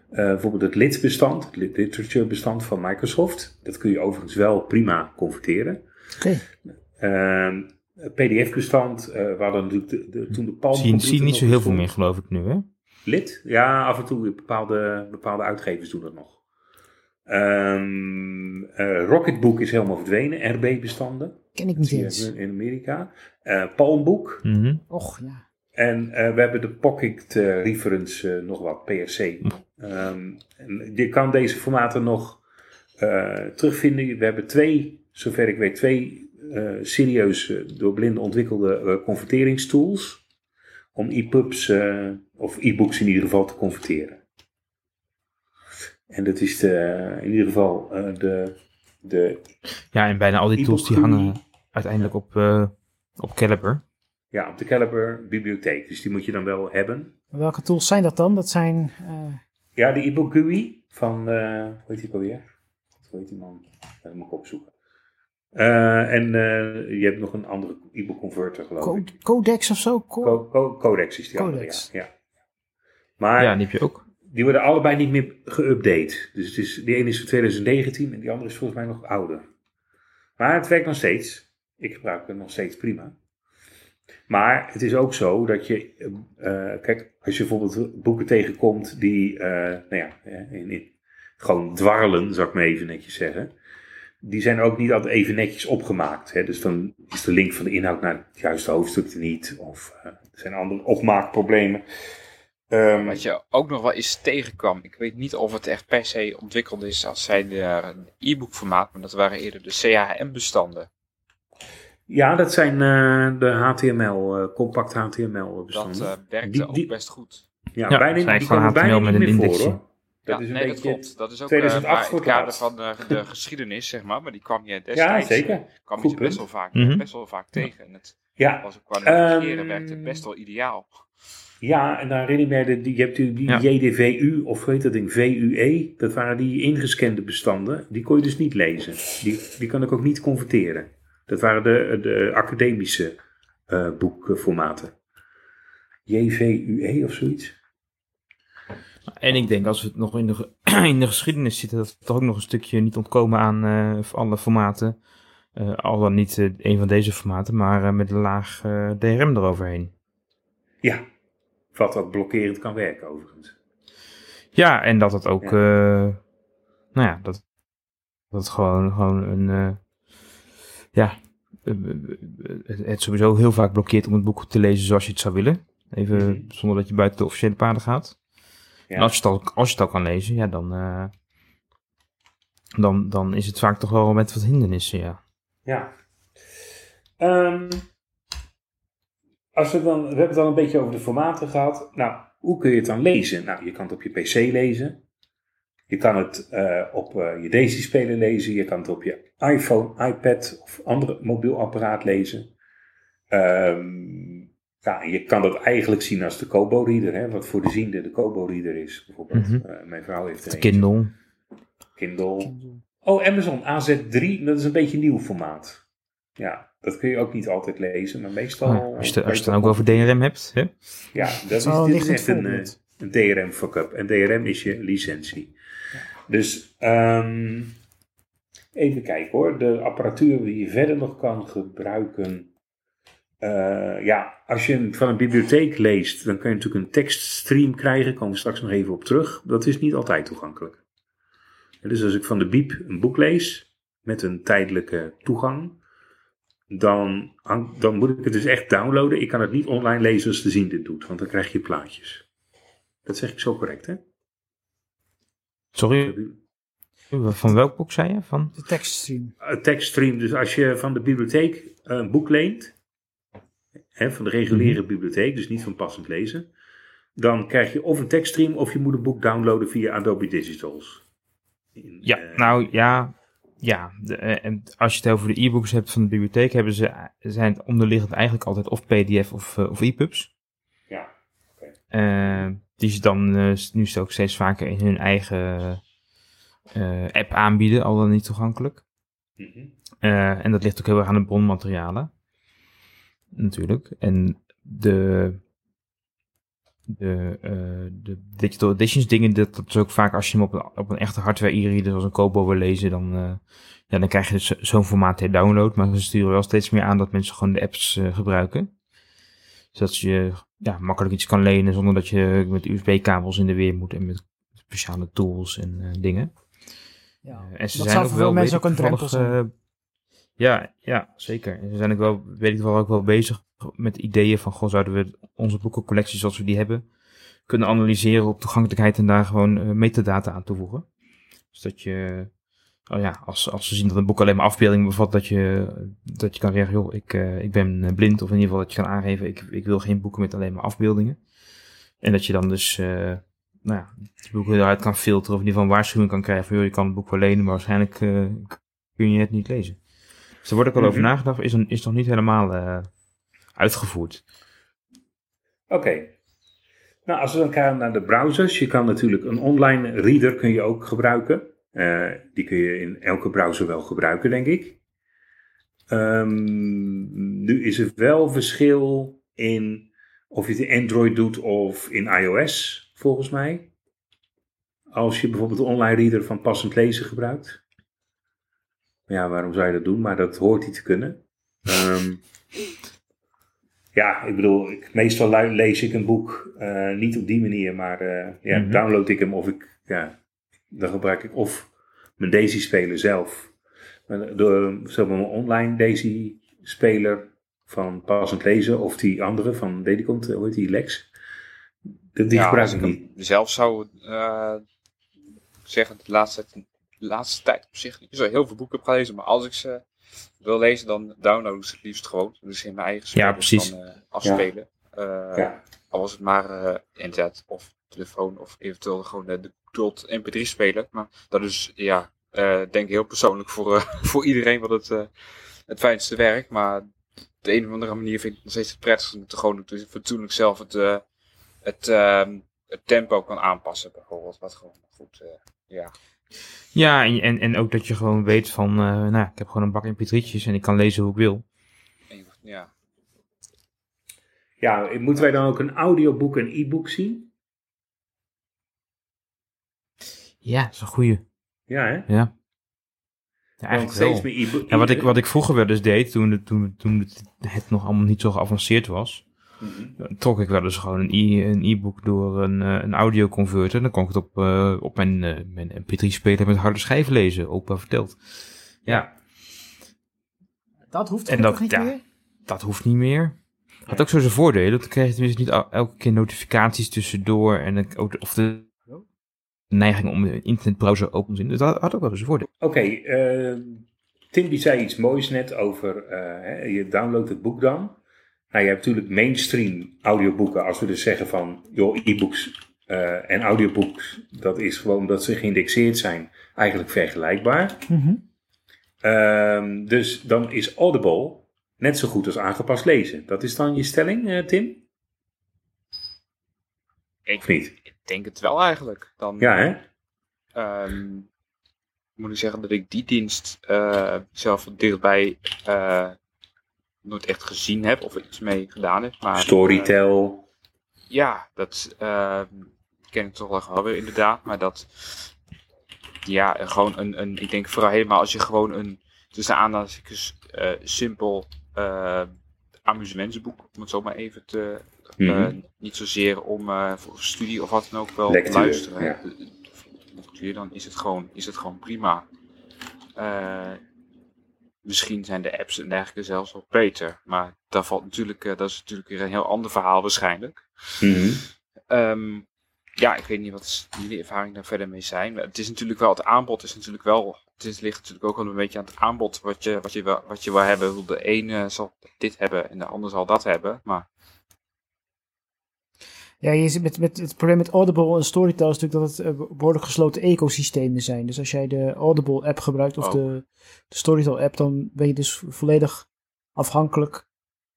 Eh, bijvoorbeeld het lidbestand, het lit- literature bestand van Microsoft. Dat kun je overigens wel prima converteren. Oké. Ehm, PDF-bestand, eh we hadden natuurlijk de, de, toen de Palm Zie, zie niet zo heel veel meer, geloof ik nu, hè? Lid? Ja, af en toe. Bepaalde, bepaalde uitgevers doen dat nog. Ehm eh, Rocketbook is helemaal verdwenen. RB-bestanden. Ken ik niet eens. in Amerika. Eh Palmbook. Mhm. Och, ja. En eh, we hebben de Pocket Reference nog wat, PRC. Ehm, en je kan deze formaten nog eh, terugvinden. We hebben twee, zover ik weet, twee eh serieus door blinden ontwikkelde eh, converteringstools. Om e-pubs, eh, of e-books in ieder geval, te converteren. En dat is de, in ieder geval eh, de, de Ja, en bijna al die tools die hangen uiteindelijk op, eh op Caliper. Ja, op de Caliber bibliotheek. Dus die moet je dan wel hebben. Welke tools zijn dat dan? Dat zijn... eh, Ja, de e-book GUI van, eh hoe heet die alweer? Hoe heet die man? Dat moet ik opzoeken. Eh, en eh, je hebt nog een andere e-book converter, geloof Co- ik. Codex of zo? Co- Codex is die Codex. andere, ja. ja. Maar Ja, die heb je ook. Die worden allebei niet meer geüpdate. Dus het is, die ene is van 2019 en die andere is volgens mij nog ouder. Maar het werkt nog steeds. Ik gebruik het nog steeds prima. Maar het is ook zo dat je, eh, eh, kijk, als je bijvoorbeeld boeken tegenkomt die, eh, nou ja, in, in- gewoon dwarrelen, zou ik maar even netjes zeggen. Die zijn ook niet altijd even netjes opgemaakt. Hè? Dus dan is de link van de inhoud naar het juiste hoofdstuk er niet. Of er zijn andere opmaakproblemen. Ehm, Wat je ook nog wel eens tegenkwam. Ik weet niet of het echt per se ontwikkeld is als zijn een e-book formaat. Maar dat waren eerder de CHM bestanden. Ja, dat zijn eh, de HTML, eh, compact HTML Dat bestanden. eh, werkte Die- ook best goed. ja, ja, bijna, zijn die gewoon komen bijna HTML met niet een meer voor hoor. Dat ja, is een nee, beetje, dat klopt. Dat is ook 2008 eh, maar in het kader van de, de geschiedenis, zeg maar. Maar die kwam je Ja, destijds zeker. eh, kwam Goed je best punt. wel vaak, Mhm. best wel vaak tegen. En het Ja, was ook qua navigeren Ehm, werkte het best wel ideaal. Ja, en dan herinner ik die, je hebt natuurlijk die Ja. JDVU, of hoe heet dat ding, VUE. Dat waren die ingescande bestanden. Die kon je dus niet lezen. Die, die kan ik ook niet converteren. Dat waren de, de academische eh, boekformaten. JVUE of zoiets. En ik denk als we het nog in de, in de geschiedenis zitten, dat we toch ook nog een stukje niet ontkomen aan eh, alle formaten. Eh, al dan niet een van deze formaten, maar met een laag DRM eroverheen. Ja, wat wat blokkerend kan werken overigens. Ja, en dat het ook, Ja. eh, nou ja, dat, dat gewoon, gewoon een, eh, ja, eh, het, sowieso heel vaak blokkeert om het boek te lezen zoals je het zou willen. Even Mhm. zonder dat je buiten de officiële paden gaat. Ja. En als je, het al, als je het al kan lezen, ja, dan, dan, dan is het vaak toch wel met wat hindernissen, ja. Ja. Ehm, als we, dan, we hebben het al een beetje over de formaten gehad. Nou, hoe kun je het dan lezen? Nou, je kan het op je PC lezen. Je kan het eh, op eh, je Daisy-speler lezen. Je kan het op je iPhone, iPad of andere mobiel apparaat lezen. Ehm, ja, je kan dat eigenlijk zien als de Kobo-reader. Hè, wat voor de ziende de Kobo-reader is. Bijvoorbeeld. Eh, mijn vrouw heeft De eentje. Kindle. Kindle. Oh, Amazon AZ3, dat is een beetje een nieuw formaat. Ja, dat kun je ook niet altijd lezen, maar meestal... Ah, als je, als je het dan ook over DRM hebt, hè? Ja, dat is, zal dit is echt een, eh, een DRM fuck-up. En DRM is je licentie. Dus, ehm, even kijken hoor. De apparatuur die je verder nog kan gebruiken... Eh, ja, als je van een bibliotheek leest, dan kun je natuurlijk een tekststream krijgen. Daar komen we straks nog even op terug. Dat is niet altijd toegankelijk. Dus als ik van de Biep een boek lees, met een tijdelijke toegang, dan, hang- dan moet ik het dus echt downloaden. Ik kan het niet online lezen als de zien dit doet, want dan krijg je plaatjes. Dat zeg ik zo correct, hè? Sorry, van welk boek zei je? Van? De tekststream. Een tekststream, dus als je van de bibliotheek een boek leent, hè, van de reguliere bibliotheek, dus niet van passend lezen, dan krijg je of een tekststream of je moet een boek downloaden via Adobe Digitals. In, Ja, eh, nou ja. Ja, de, eh, en als je het over de e-books hebt van de bibliotheek, hebben ze, zijn het onderliggend eigenlijk altijd of PDF of, eh, of e-pubs. Ja, Eh, die ze dan eh, nu ook steeds vaker in hun eigen app aanbieden, al dan niet toegankelijk. mhm. En dat ligt ook heel erg aan de bronmaterialen. Natuurlijk. En de, de, eh, de digital editions dingen, dat, dat is ook vaak als je hem op een, op een echte hardware e-reader zoals een Kobo wil lezen, dan, eh, ja, dan krijg je dus zo'n formaat ter download. Maar ze sturen wel steeds meer aan dat mensen gewoon de apps eh, gebruiken. Zodat je ja, makkelijk iets kan lenen zonder dat je met USB-kabels in de weer moet en met speciale tools en dingen. Ja. En ze dat zijn ook wel veel mensen ook een drempel ja, ja, zeker. En ze zijn ook wel, weet ik wel, ook wel bezig met ideeën van, goh, zouden we onze boekencollectie zoals we die hebben, kunnen analyseren op toegankelijkheid en daar gewoon eh, metadata aan toevoegen. Dus dat je, oh ja, als, als ze zien dat een boek alleen maar afbeeldingen bevat, dat je, dat je kan zeggen, joh, ik, eh, ik ben eh, blind, of in ieder geval dat je kan aangeven, ik, ik wil geen boeken met alleen maar afbeeldingen. En dat je dan dus, eh, nou ja, die boeken eruit kan filteren, of in ieder geval een waarschuwing kan krijgen van, joh, je kan het boek wel lenen, maar waarschijnlijk kun je het niet lezen. Dus er wordt ook al over Mhm. nagedacht, is, een, is nog niet helemaal uitgevoerd. Oké. Nou, als we dan kijken naar de browsers, je kan natuurlijk een online reader kun je ook gebruiken. Eh, die kun je in elke browser wel gebruiken, denk ik. Ehm, nu is er wel verschil in of je het in Android doet of in iOS, volgens mij. Als je bijvoorbeeld de online reader van passend lezen gebruikt. Ja, waarom zou je dat doen? Maar dat hoort hij te kunnen. Ehm, ja, ik bedoel, ik, meestal lees ik een boek eh, niet op die manier, maar eh, ja, Mhm. download ik hem of ik, ja, dan gebruik ik of mijn Daisy-speler zelf. Maar Door zeg maar, mijn online Daisy-speler van passend lezen of die andere van Dedicont, hoe heet die, Lex. Die, die Ja, gebruik ik ik niet. zelf zou eh, zeggen, de laatste, tijd- de laatste tijd op zich niet zo heel veel boeken heb gelezen, maar als ik ze wil lezen, dan download ik ze het liefst gewoon. Dus in mijn eigen Ja, speler precies. dan eh, afspelen. Eh, Ja. Al was het maar eh, internet of telefoon of eventueel gewoon de Dot MP3 speler. Maar dat is, ja, eh, denk ik heel persoonlijk voor, eh, voor iedereen wat het, eh, het fijnste werk. Maar op de een of andere manier vind ik het nog steeds het prettigste om te gewoon dus fatsoenlijk zelf het, eh, het, ehm, het tempo kan aanpassen bijvoorbeeld. Wat gewoon goed, eh, ja. Ja, en, en, en ook dat je gewoon weet van, eh, nou, ik heb gewoon een bak mp3'tjes en ik kan lezen hoe ik wil. Ja. Ja, moeten wij dan ook een audioboek en e-book zien? Ja, dat is een goeie. Ja, hè? Ja. Ja, eigenlijk steeds wel. meer e-book. Ja, wat, ik, wat ik vroeger wel eens deed, toen, het- toen, toen het, het nog allemaal niet zo geavanceerd was, Dan trok ik wel eens gewoon een e- een e-book door een, eh, een audioconverter. En dan kon ik het op, eh, op mijn, eh, mijn mp3-speler met harde schijf lezen, opa verteld. Ja, Dat hoeft En dat- niet ja. meer? dat hoeft niet meer. Had ook zo zijn voordelen. Dan kreeg je tenminste niet el- elke keer notificaties tussendoor. En ik ook, of de neiging om de internetbrowser open te zien. Dus dat had ook wel zijn voordelen. Oké, eh, Tim die zei iets moois net over, eh, hè, je downloadt het boek dan. Nou, je hebt natuurlijk mainstream audioboeken, als we dus zeggen van, joh, e-books eh, en audiobooks, dat is gewoon dat ze geïndexeerd zijn, eigenlijk vergelijkbaar. Mhm. Ehm, dus dan is Audible net zo goed als aangepast lezen. Dat is dan je stelling, eh, Tim? Ik, Of niet? ik denk het wel eigenlijk. Dan, Ja, hè? Ehm, moet ik zeggen dat ik die dienst eh, zelf van dichtbij eh, nooit echt gezien heb of er iets mee gedaan heb. Maar, eh, Storytel. ja, dat ehm, ken ik toch wel weer inderdaad. Maar dat, ja, gewoon een, een, ik denk vooral helemaal als je gewoon een, tussen aanhalingstekens, eh simpel eh, amusementsboek, om het zo maar even te, eh, Mhm. niet zozeer om eh, voor studie of wat dan ook wel Lectuur, te luisteren. ja. Dan is het gewoon, is het gewoon prima. Misschien zijn de apps en dergelijke zelfs wel beter. Maar dat, valt natuurlijk, eh, dat is natuurlijk weer een heel ander verhaal waarschijnlijk. Ehm, ja, ik weet niet wat jullie ervaring daar verder mee zijn. Maar het is natuurlijk wel, het aanbod is natuurlijk wel, het is, ligt natuurlijk ook wel een beetje aan het aanbod wat je, wat je, wil, wat je wil hebben. De ene zal dit hebben en de ander zal dat hebben. Maar Ja, je zit met, met het probleem met Audible en Storytel is natuurlijk dat het eh, behoorlijk gesloten ecosystemen zijn. Dus als jij de Audible app gebruikt of Oh. de, de Storytel app, dan ben je dus volledig afhankelijk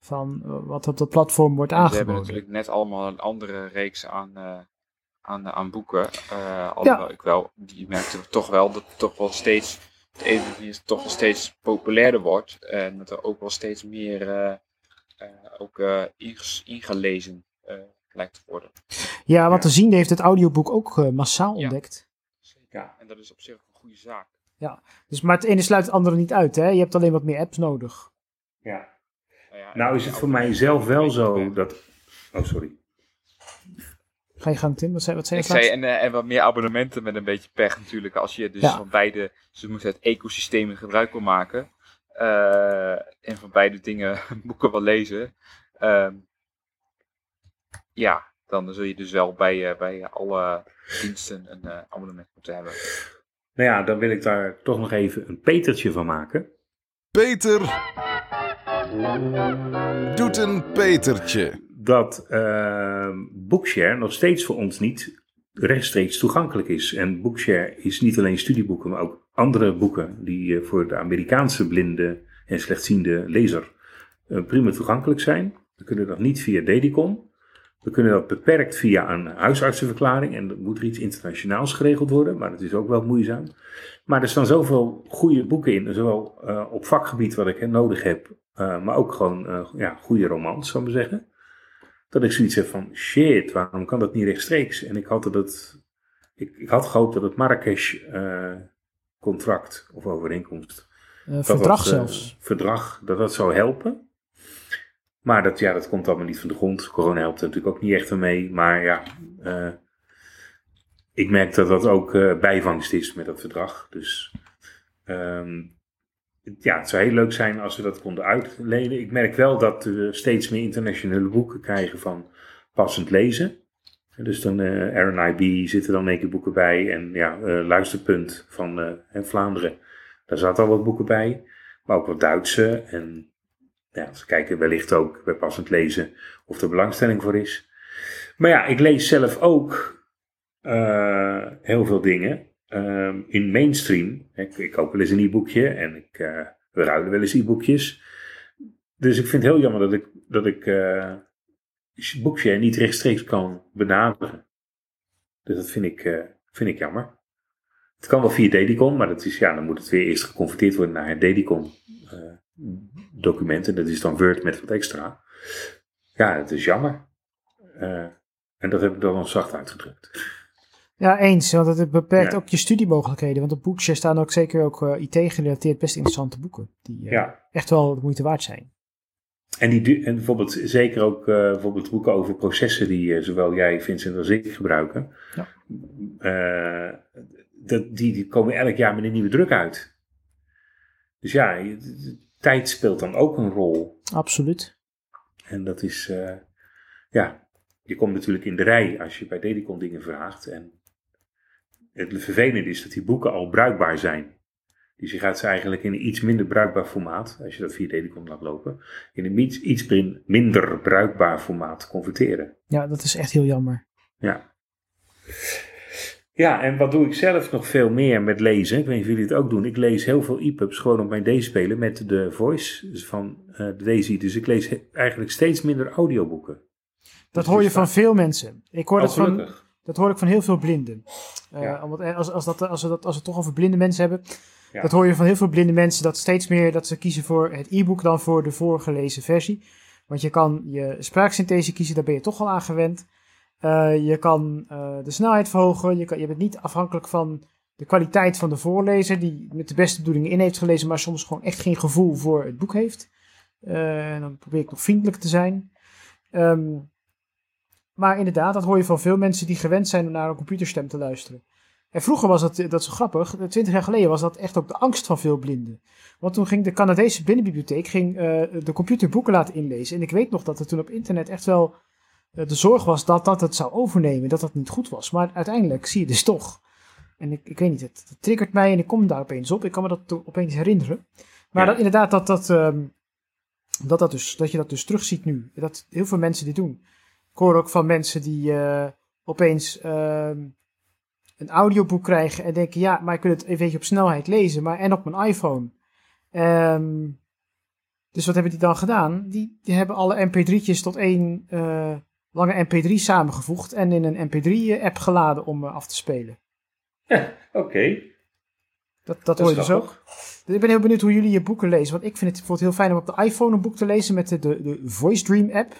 van eh, wat op dat platform wordt ze hebben aangeboden. natuurlijk net allemaal een andere reeks aan, eh, aan, aan boeken. Eh alhoewel ik wel, die merkte toch wel dat het toch wel steeds, manier toch wel steeds populairder wordt. En dat er ook wel steeds meer, eh, ook ingelezen worden. Ja, wat Ja. te zien heeft het audioboek ook eh, massaal Ja. ontdekt. Ja. En dat is op zich een goede zaak. Dus, maar het ene sluit het andere niet uit. Hè? Je hebt alleen wat meer apps nodig. ja. Nou, ja, Nou is het voor mij zelf wel zo dat... Oh, sorry. Ga je gang, Tim? Wat zei, wat zei Ik je zei, laatst? en, eh, en wat meer abonnementen met een beetje pech natuurlijk. Als je dus Ja. van beide, ze moeten het ecosysteem gebruik wil maken. eh, en van beide dingen boeken wil lezen. ehm, ja, dan zul je dus wel bij, eh, bij alle diensten een eh, abonnement moeten hebben. Nou ja, dan wil ik daar toch nog even een petertje van maken. Peter doet een Petertje. Dat eh, Bookshare nog steeds voor ons niet rechtstreeks toegankelijk is. En Bookshare is niet alleen studieboeken, maar ook andere boeken die eh, voor de Amerikaanse blinde en slechtziende lezer eh, prima toegankelijk zijn. We kunnen dat niet via Dedicon. We kunnen dat beperkt via een huisartsenverklaring en er moet er iets internationaals geregeld worden, maar dat is ook wel moeizaam. Maar er staan zoveel goede boeken in, zowel eh, op vakgebied wat ik hè, nodig heb, eh, maar ook gewoon eh, ja, goede romans, zou ik maar zeggen. Dat ik zoiets heb van, shit, waarom kan dat niet rechtstreeks? En ik had, dat ik, ik had gehoopt dat het Marrakesh-contract of overeenkomst dat verdrag dat, zelfs. verdrag, dat dat zou helpen. Maar dat, ja, dat komt allemaal niet van de grond. Corona helpt er natuurlijk ook niet echt mee. Maar ja, eh, ik merk dat dat ook eh, bijvangst is met dat verdrag. Dus ehm, ja, het zou heel leuk zijn als we dat konden uitlenen. Ik merk wel dat we steeds meer internationale boeken krijgen van passend lezen. Dus dan eh RNIB zitten dan een keer boeken bij. En ja, Luisterpunt van Vlaanderen. Daar zaten al wat boeken bij. Maar ook wat Duitse. En ze kijken wellicht ook bij passend lezen of er belangstelling voor is. Maar ja, ik lees zelf ook eh, heel veel dingen ehm, in mainstream. Ik, ik koop wel eens een e-boekje en ik, eh, we ruilen wel eens e-boekjes. Dus ik vind het heel jammer dat ik, dat ik eh Bookshare niet rechtstreeks kan benaderen. Dus dat vind ik, vind ik jammer. Het kan wel via Dedicon, maar dat is, ja, dan moet het weer eerst geconverteerd worden naar Dedicon document. En dat is dan Word met wat extra. Ja, het is jammer. Eh, en dat heb ik dan zacht uitgedrukt. Ja, eens. Want het beperkt Ja. ook je studiemogelijkheden. Want op Bookshare staan ook zeker ook eh, IT-gerelateerd best interessante boeken. Die eh, Ja. echt wel de moeite waard zijn. En, die, en bijvoorbeeld zeker ook bijvoorbeeld boeken over processen die zowel jij, Vincent, als ik gebruiken. Ja. Dat, die, die komen elk jaar met een nieuwe druk uit. Dus ja, tijd speelt dan ook een rol. Absoluut. En dat is, eh, ja, je komt natuurlijk in de rij als je bij Dedicon dingen vraagt. En het vervelende is dat die boeken al bruikbaar zijn. Dus je gaat ze eigenlijk in een iets minder bruikbaar formaat, als je dat via Dedicon laat lopen, in een iets, iets min- minder bruikbaar formaat converteren. Ja, dat is echt heel jammer. Ja. Ja, en wat doe ik zelf nog veel meer met lezen? Ik weet niet of jullie het ook doen. Ik lees heel veel e-pubs gewoon op mijn D-spelen met de voice van de Daisy. Dus ik lees eigenlijk steeds minder audioboeken. Dat Dus hoor je het van veel mensen. Ik hoor Oh, dat van. Dat hoor ik van heel veel blinden. Ja. omdat, eh, als, als, dat, als, we dat, als we het toch over blinde mensen hebben. Ja. Dat hoor je van heel veel blinde mensen. Dat steeds meer dat ze kiezen voor het e-book dan voor de voorgelezen versie. Want je kan je spraaksynthese kiezen, daar ben je toch al aan gewend. Eh, je kan eh, de snelheid verhogen. Je, kan, je bent niet afhankelijk van de kwaliteit van de voorlezer. Die met de beste bedoelingen in heeft gelezen. Maar soms gewoon echt geen gevoel voor het boek heeft. En dan probeer ik nog vriendelijk te zijn. Ehm, maar inderdaad, dat hoor je van veel mensen die gewend zijn om naar een computerstem te luisteren. En vroeger was dat, dat is zo grappig, twintig jaar geleden was dat echt ook de angst van veel blinden. Want toen ging de Canadese blindenbibliotheek ging, eh, de computerboeken laten inlezen. En ik weet nog dat er toen op internet echt wel de zorg was dat dat het zou overnemen, dat dat niet goed was. Maar uiteindelijk zie je dus toch. En ik, ik weet niet, het, het triggert mij en ik kom daar opeens op. Ik kan me dat opeens herinneren. Maar Ja. dat, inderdaad, dat, dat, ehm, dat, dat, dus, dat je dat dus terugziet nu. Dat heel veel mensen dit doen. Ik hoor ook van mensen die eh, opeens ehm, een audioboek krijgen en denken, ja, maar ik wil het een beetje op snelheid lezen, maar en op mijn iPhone. Ehm, dus wat hebben die dan gedaan? Die, die hebben alle mp3'tjes tot één eh, lange mp3 samengevoegd en in een mp3-app geladen om eh, af te spelen. Oké. Dat, dat is hoor je dus ook. Dus ik ben heel benieuwd hoe jullie je boeken lezen. Want ik vind het bijvoorbeeld heel fijn om op de iPhone een boek te lezen met de, de, de Voice Dream app.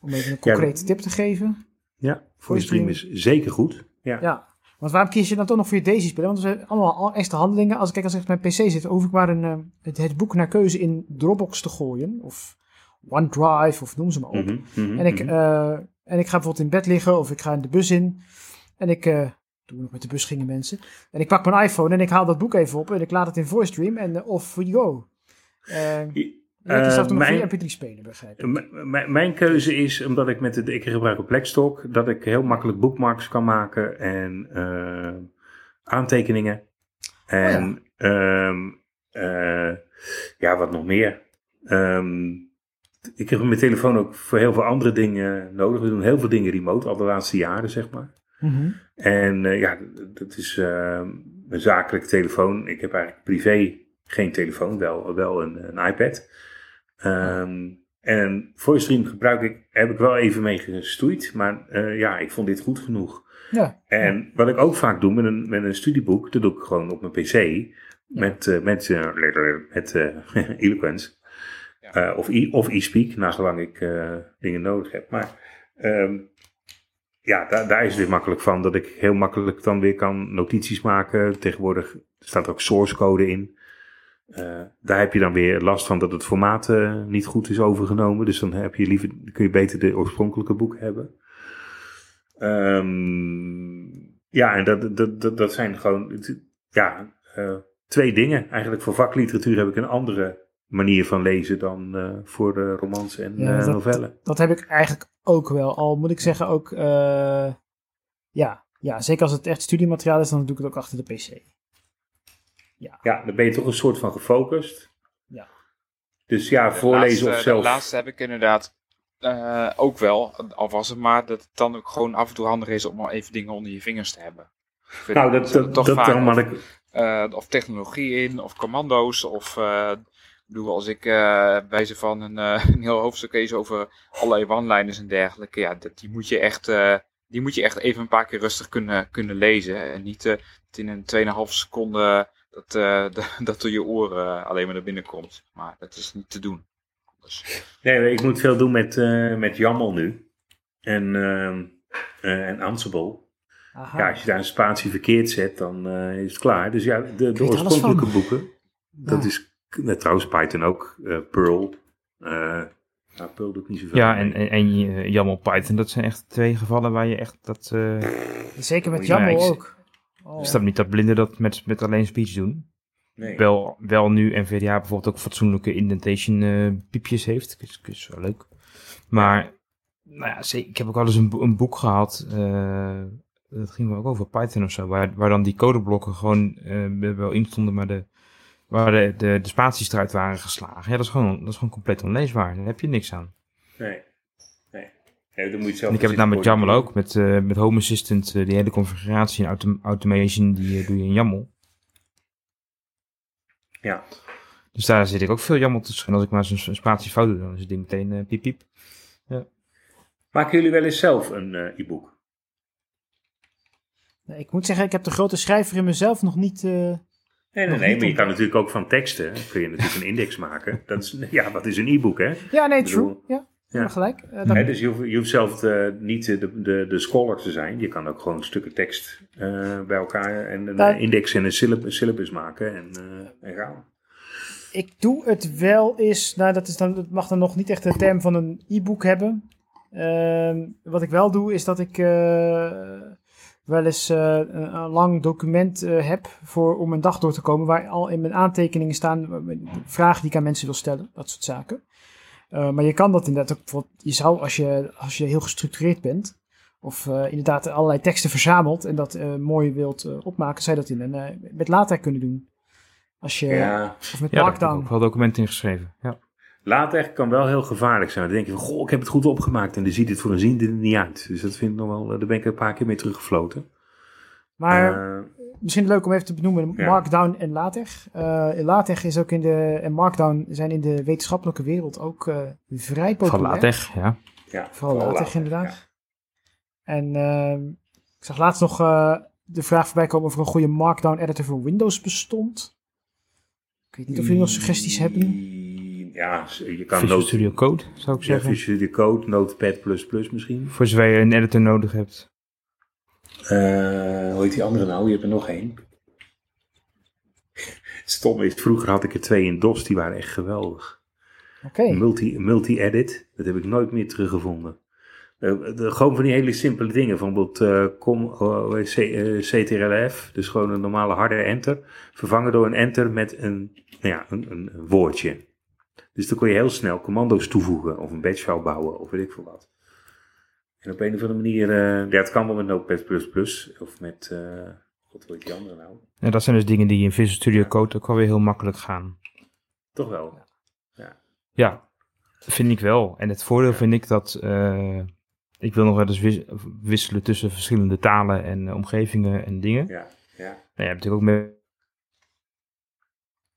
Om even een concrete tip te geven. Ja, Voice Dream is zeker goed. Ja. Ja. Want waarom kies je dan toch nog voor je Daisy spelen? Want er zijn allemaal al extra handelingen. Als ik kijk, als ik op mijn PC zit, hoef ik maar een, eh, het, het boek naar keuze in Dropbox te gooien. Of OneDrive, of noem ze maar op. Mhm, mhm, En ik, mhm. eh, en ik ga bijvoorbeeld in bed liggen of ik ga in de bus in. En ik, eh toen nog met de bus gingen mensen. En ik pak mijn iPhone en ik haal dat boek even op en ik laat het in voice stream en uh, off we go. Uh, zelfs nog mijn- via MP3 spelen, begrijp ik. Mijn keuze is, omdat ik met het, ik gebruik op Blackstock, dat ik heel makkelijk bookmarks kan maken en aantekeningen. En ehm, eh, ja, wat nog meer. Ehm, ik heb mijn telefoon ook voor heel veel andere dingen nodig. We doen heel veel dingen remote, al de laatste jaren, zeg maar. Mhm. En eh, ja, dat is eh, een zakelijke telefoon. Ik heb eigenlijk privé geen telefoon, wel, wel een, een iPad. Ehm, en VoiceStream gebruik ik, heb ik wel even mee gestoeid, maar eh, ja, ik vond dit goed genoeg. Ja, En wat ik ook vaak doe met een, met een studieboek, dat doe ik gewoon op mijn pc met, eh, met, met Eloquence. Eh, of, e, of e-speak, nagelang ik eh, dingen nodig heb. Maar ehm, ja, daar, daar is het weer makkelijk van dat ik heel makkelijk dan weer kan notities maken. Tegenwoordig staat er ook source code in. Eh, daar heb je dan weer last van dat het formaat niet goed is overgenomen. Dus dan heb je liever, kun je beter de oorspronkelijke boek hebben. Ehm, ja, en dat, dat, dat, dat zijn gewoon ja, twee dingen. Eigenlijk voor vakliteratuur heb ik een andere manier van lezen dan eh, voor de romans en Ja, eh, dat- novellen. dat heb ik eigenlijk ook wel. Al moet ik zeggen ook, eh, ja, ja, zeker als het echt studiemateriaal is, dan doe ik het ook achter de PC. Ja, dan ben je toch een soort van gefocust. Ja. Dus ja, De voorlezen laatste, of zelf. De laatste heb ik inderdaad eh, ook wel. Al was het maar dat het dan ook gewoon af en toe handig is om al even dingen onder je vingers te hebben. Nou, dat, dat, toch dat vaak of, ik. eh, of technologie in, of commando's, of eh, ik bedoel, als ik eh bij ze van een, eh, een heel hoofdstuk lees over allerlei one-liners en dergelijke, ja, dat, die moet je echt, eh, die moet je echt even een paar keer rustig kunnen, kunnen lezen. En niet eh, in een 2,5 seconde dat, eh, dat, dat door je oren alleen maar naar binnen komt. Maar dat is niet te doen. Dus, Nee, ik moet veel doen met, eh, met YAML nu. En, ehm, eh, en Ansible. Aha. Ja, als je daar een spatie verkeerd zet, dan eh, is het klaar. Dus ja, de, de oorspronkelijke boeken. Dat Ja. is trouwens Python ook. eh, Perl. Eh nou, Perl doet niet zoveel. Ja, en, en, en eh, YAML Python, dat zijn echt twee gevallen waar je echt dat... eh Zeker met Ja, YAML ik- ook. Oh. Ik snap niet dat blinden dat met, met alleen speech doen. nee. Wel, wel nu NVDA bijvoorbeeld ook fatsoenlijke indentation eh, piepjes heeft. Dat is, dat is wel leuk. Maar, nou ja, ik heb ook wel eens een, een boek gehad. eh, dat ging wel ook over Python of zo. Waar, waar dan die codeblokken gewoon eh, wel in stonden, maar de, waar de, de, de spaties eruit waren geslagen. Ja, dat is gewoon, dat is gewoon compleet onleesbaar. Daar heb je niks aan. Nee. Nee. Nee, dan moet je zelf En ik heb het nou met YAML ook. Met, eh, met Home Assistant, eh, die hele configuratie en autom- automation, die eh, doe je in YAML. Ja. Dus daar zit ik ook veel jammer tussen. En als ik maar zo'n spatie fout doe, dan is het ding meteen piep piep. Maken jullie wel eens zelf een eh, e-book? Nee, ik moet zeggen, ik heb de grote schrijver in mezelf nog niet... Nee, nee, nee, maar je kan natuurlijk ook van teksten, kun je natuurlijk een index maken. Dat is, ja, wat is een e-book, hè? Ja, nee, true. bedoel, Ja, gelijk. Eh, dan- dus je hoeft, je hoeft zelf eh, niet de, de, de scholar te zijn. Je kan ook gewoon stukken tekst eh, bij elkaar en een index en een syllabus, syllabus maken en, eh, en gaan. Ik doe het wel eens, nou dat, is dan, dat mag dan nog niet echt de term van een e-book hebben. Ehm, wat ik wel doe is dat ik eh, wel eens eh, een, een lang document eh, heb voor, om een dag door te komen waar al in mijn aantekeningen staan eh, vragen die ik aan mensen wil stellen, dat soort zaken. Eh, maar je kan dat inderdaad ook, je zou als je, als je heel gestructureerd bent, of eh, inderdaad allerlei teksten verzamelt en dat eh, mooi wilt eh, opmaken, zou je dat in een, eh, met LaTeX kunnen doen. Als je, Ja, of met Ja, daar heb ik Markdown. ook wel documenten in geschreven. Ja. Later kan wel heel gevaarlijk zijn. Dan denk je van, goh, ik heb het goed opgemaakt en dan ziet het voor een ziende er niet uit. Dus dat vind ik nog wel, eh, daar ben ik een paar keer mee teruggefloten. Maar Eh, misschien leuk om even te benoemen, Ja. Markdown en LaTeX. Eh LaTeX is ook in de, en Markdown zijn in de wetenschappelijke wereld ook eh, vrij Van populair. LaTeX, ja. ja, Vooral LaTeX later, inderdaad. En ehm, ik zag laatst nog eh, de vraag voorbij komen of er een goede Markdown editor voor Windows bestond. Ik weet niet of jullie nog suggesties hebben. Ja, je kan Visual Studio Code, zou ik Ja, zeggen. Visual Studio Code, Notepad++ misschien. Voor zover je een editor nodig hebt. Eh, hoe heet die andere nou? Je hebt er nog één. Stom is, vroeger had ik er twee in DOS, die waren echt geweldig. Oké. Multi- Multi-edit, dat heb ik nooit meer teruggevonden. Eh, de, gewoon van die hele simpele dingen, bijvoorbeeld eh, com, eh, CTRL-F, dus gewoon een normale harde enter, vervangen door een enter met een, nou ja, een, een woordje. Dus dan kon je heel snel commando's toevoegen, of een batchfile bouwen, of weet ik veel wat. En op een of andere manier, eh, ja, het kan wel met Notepad++, of met, eh wat hoe heet die andere nou? En dat zijn dus dingen die in Visual Studio Code ook wel weer heel makkelijk gaan. Toch wel. Ja, vind ik wel. En het voordeel vind ik dat eh, ik wil nog wel eens wis- wisselen tussen verschillende talen en eh, omgevingen en dingen. Ja, ja. Nou, je hebt natuurlijk ook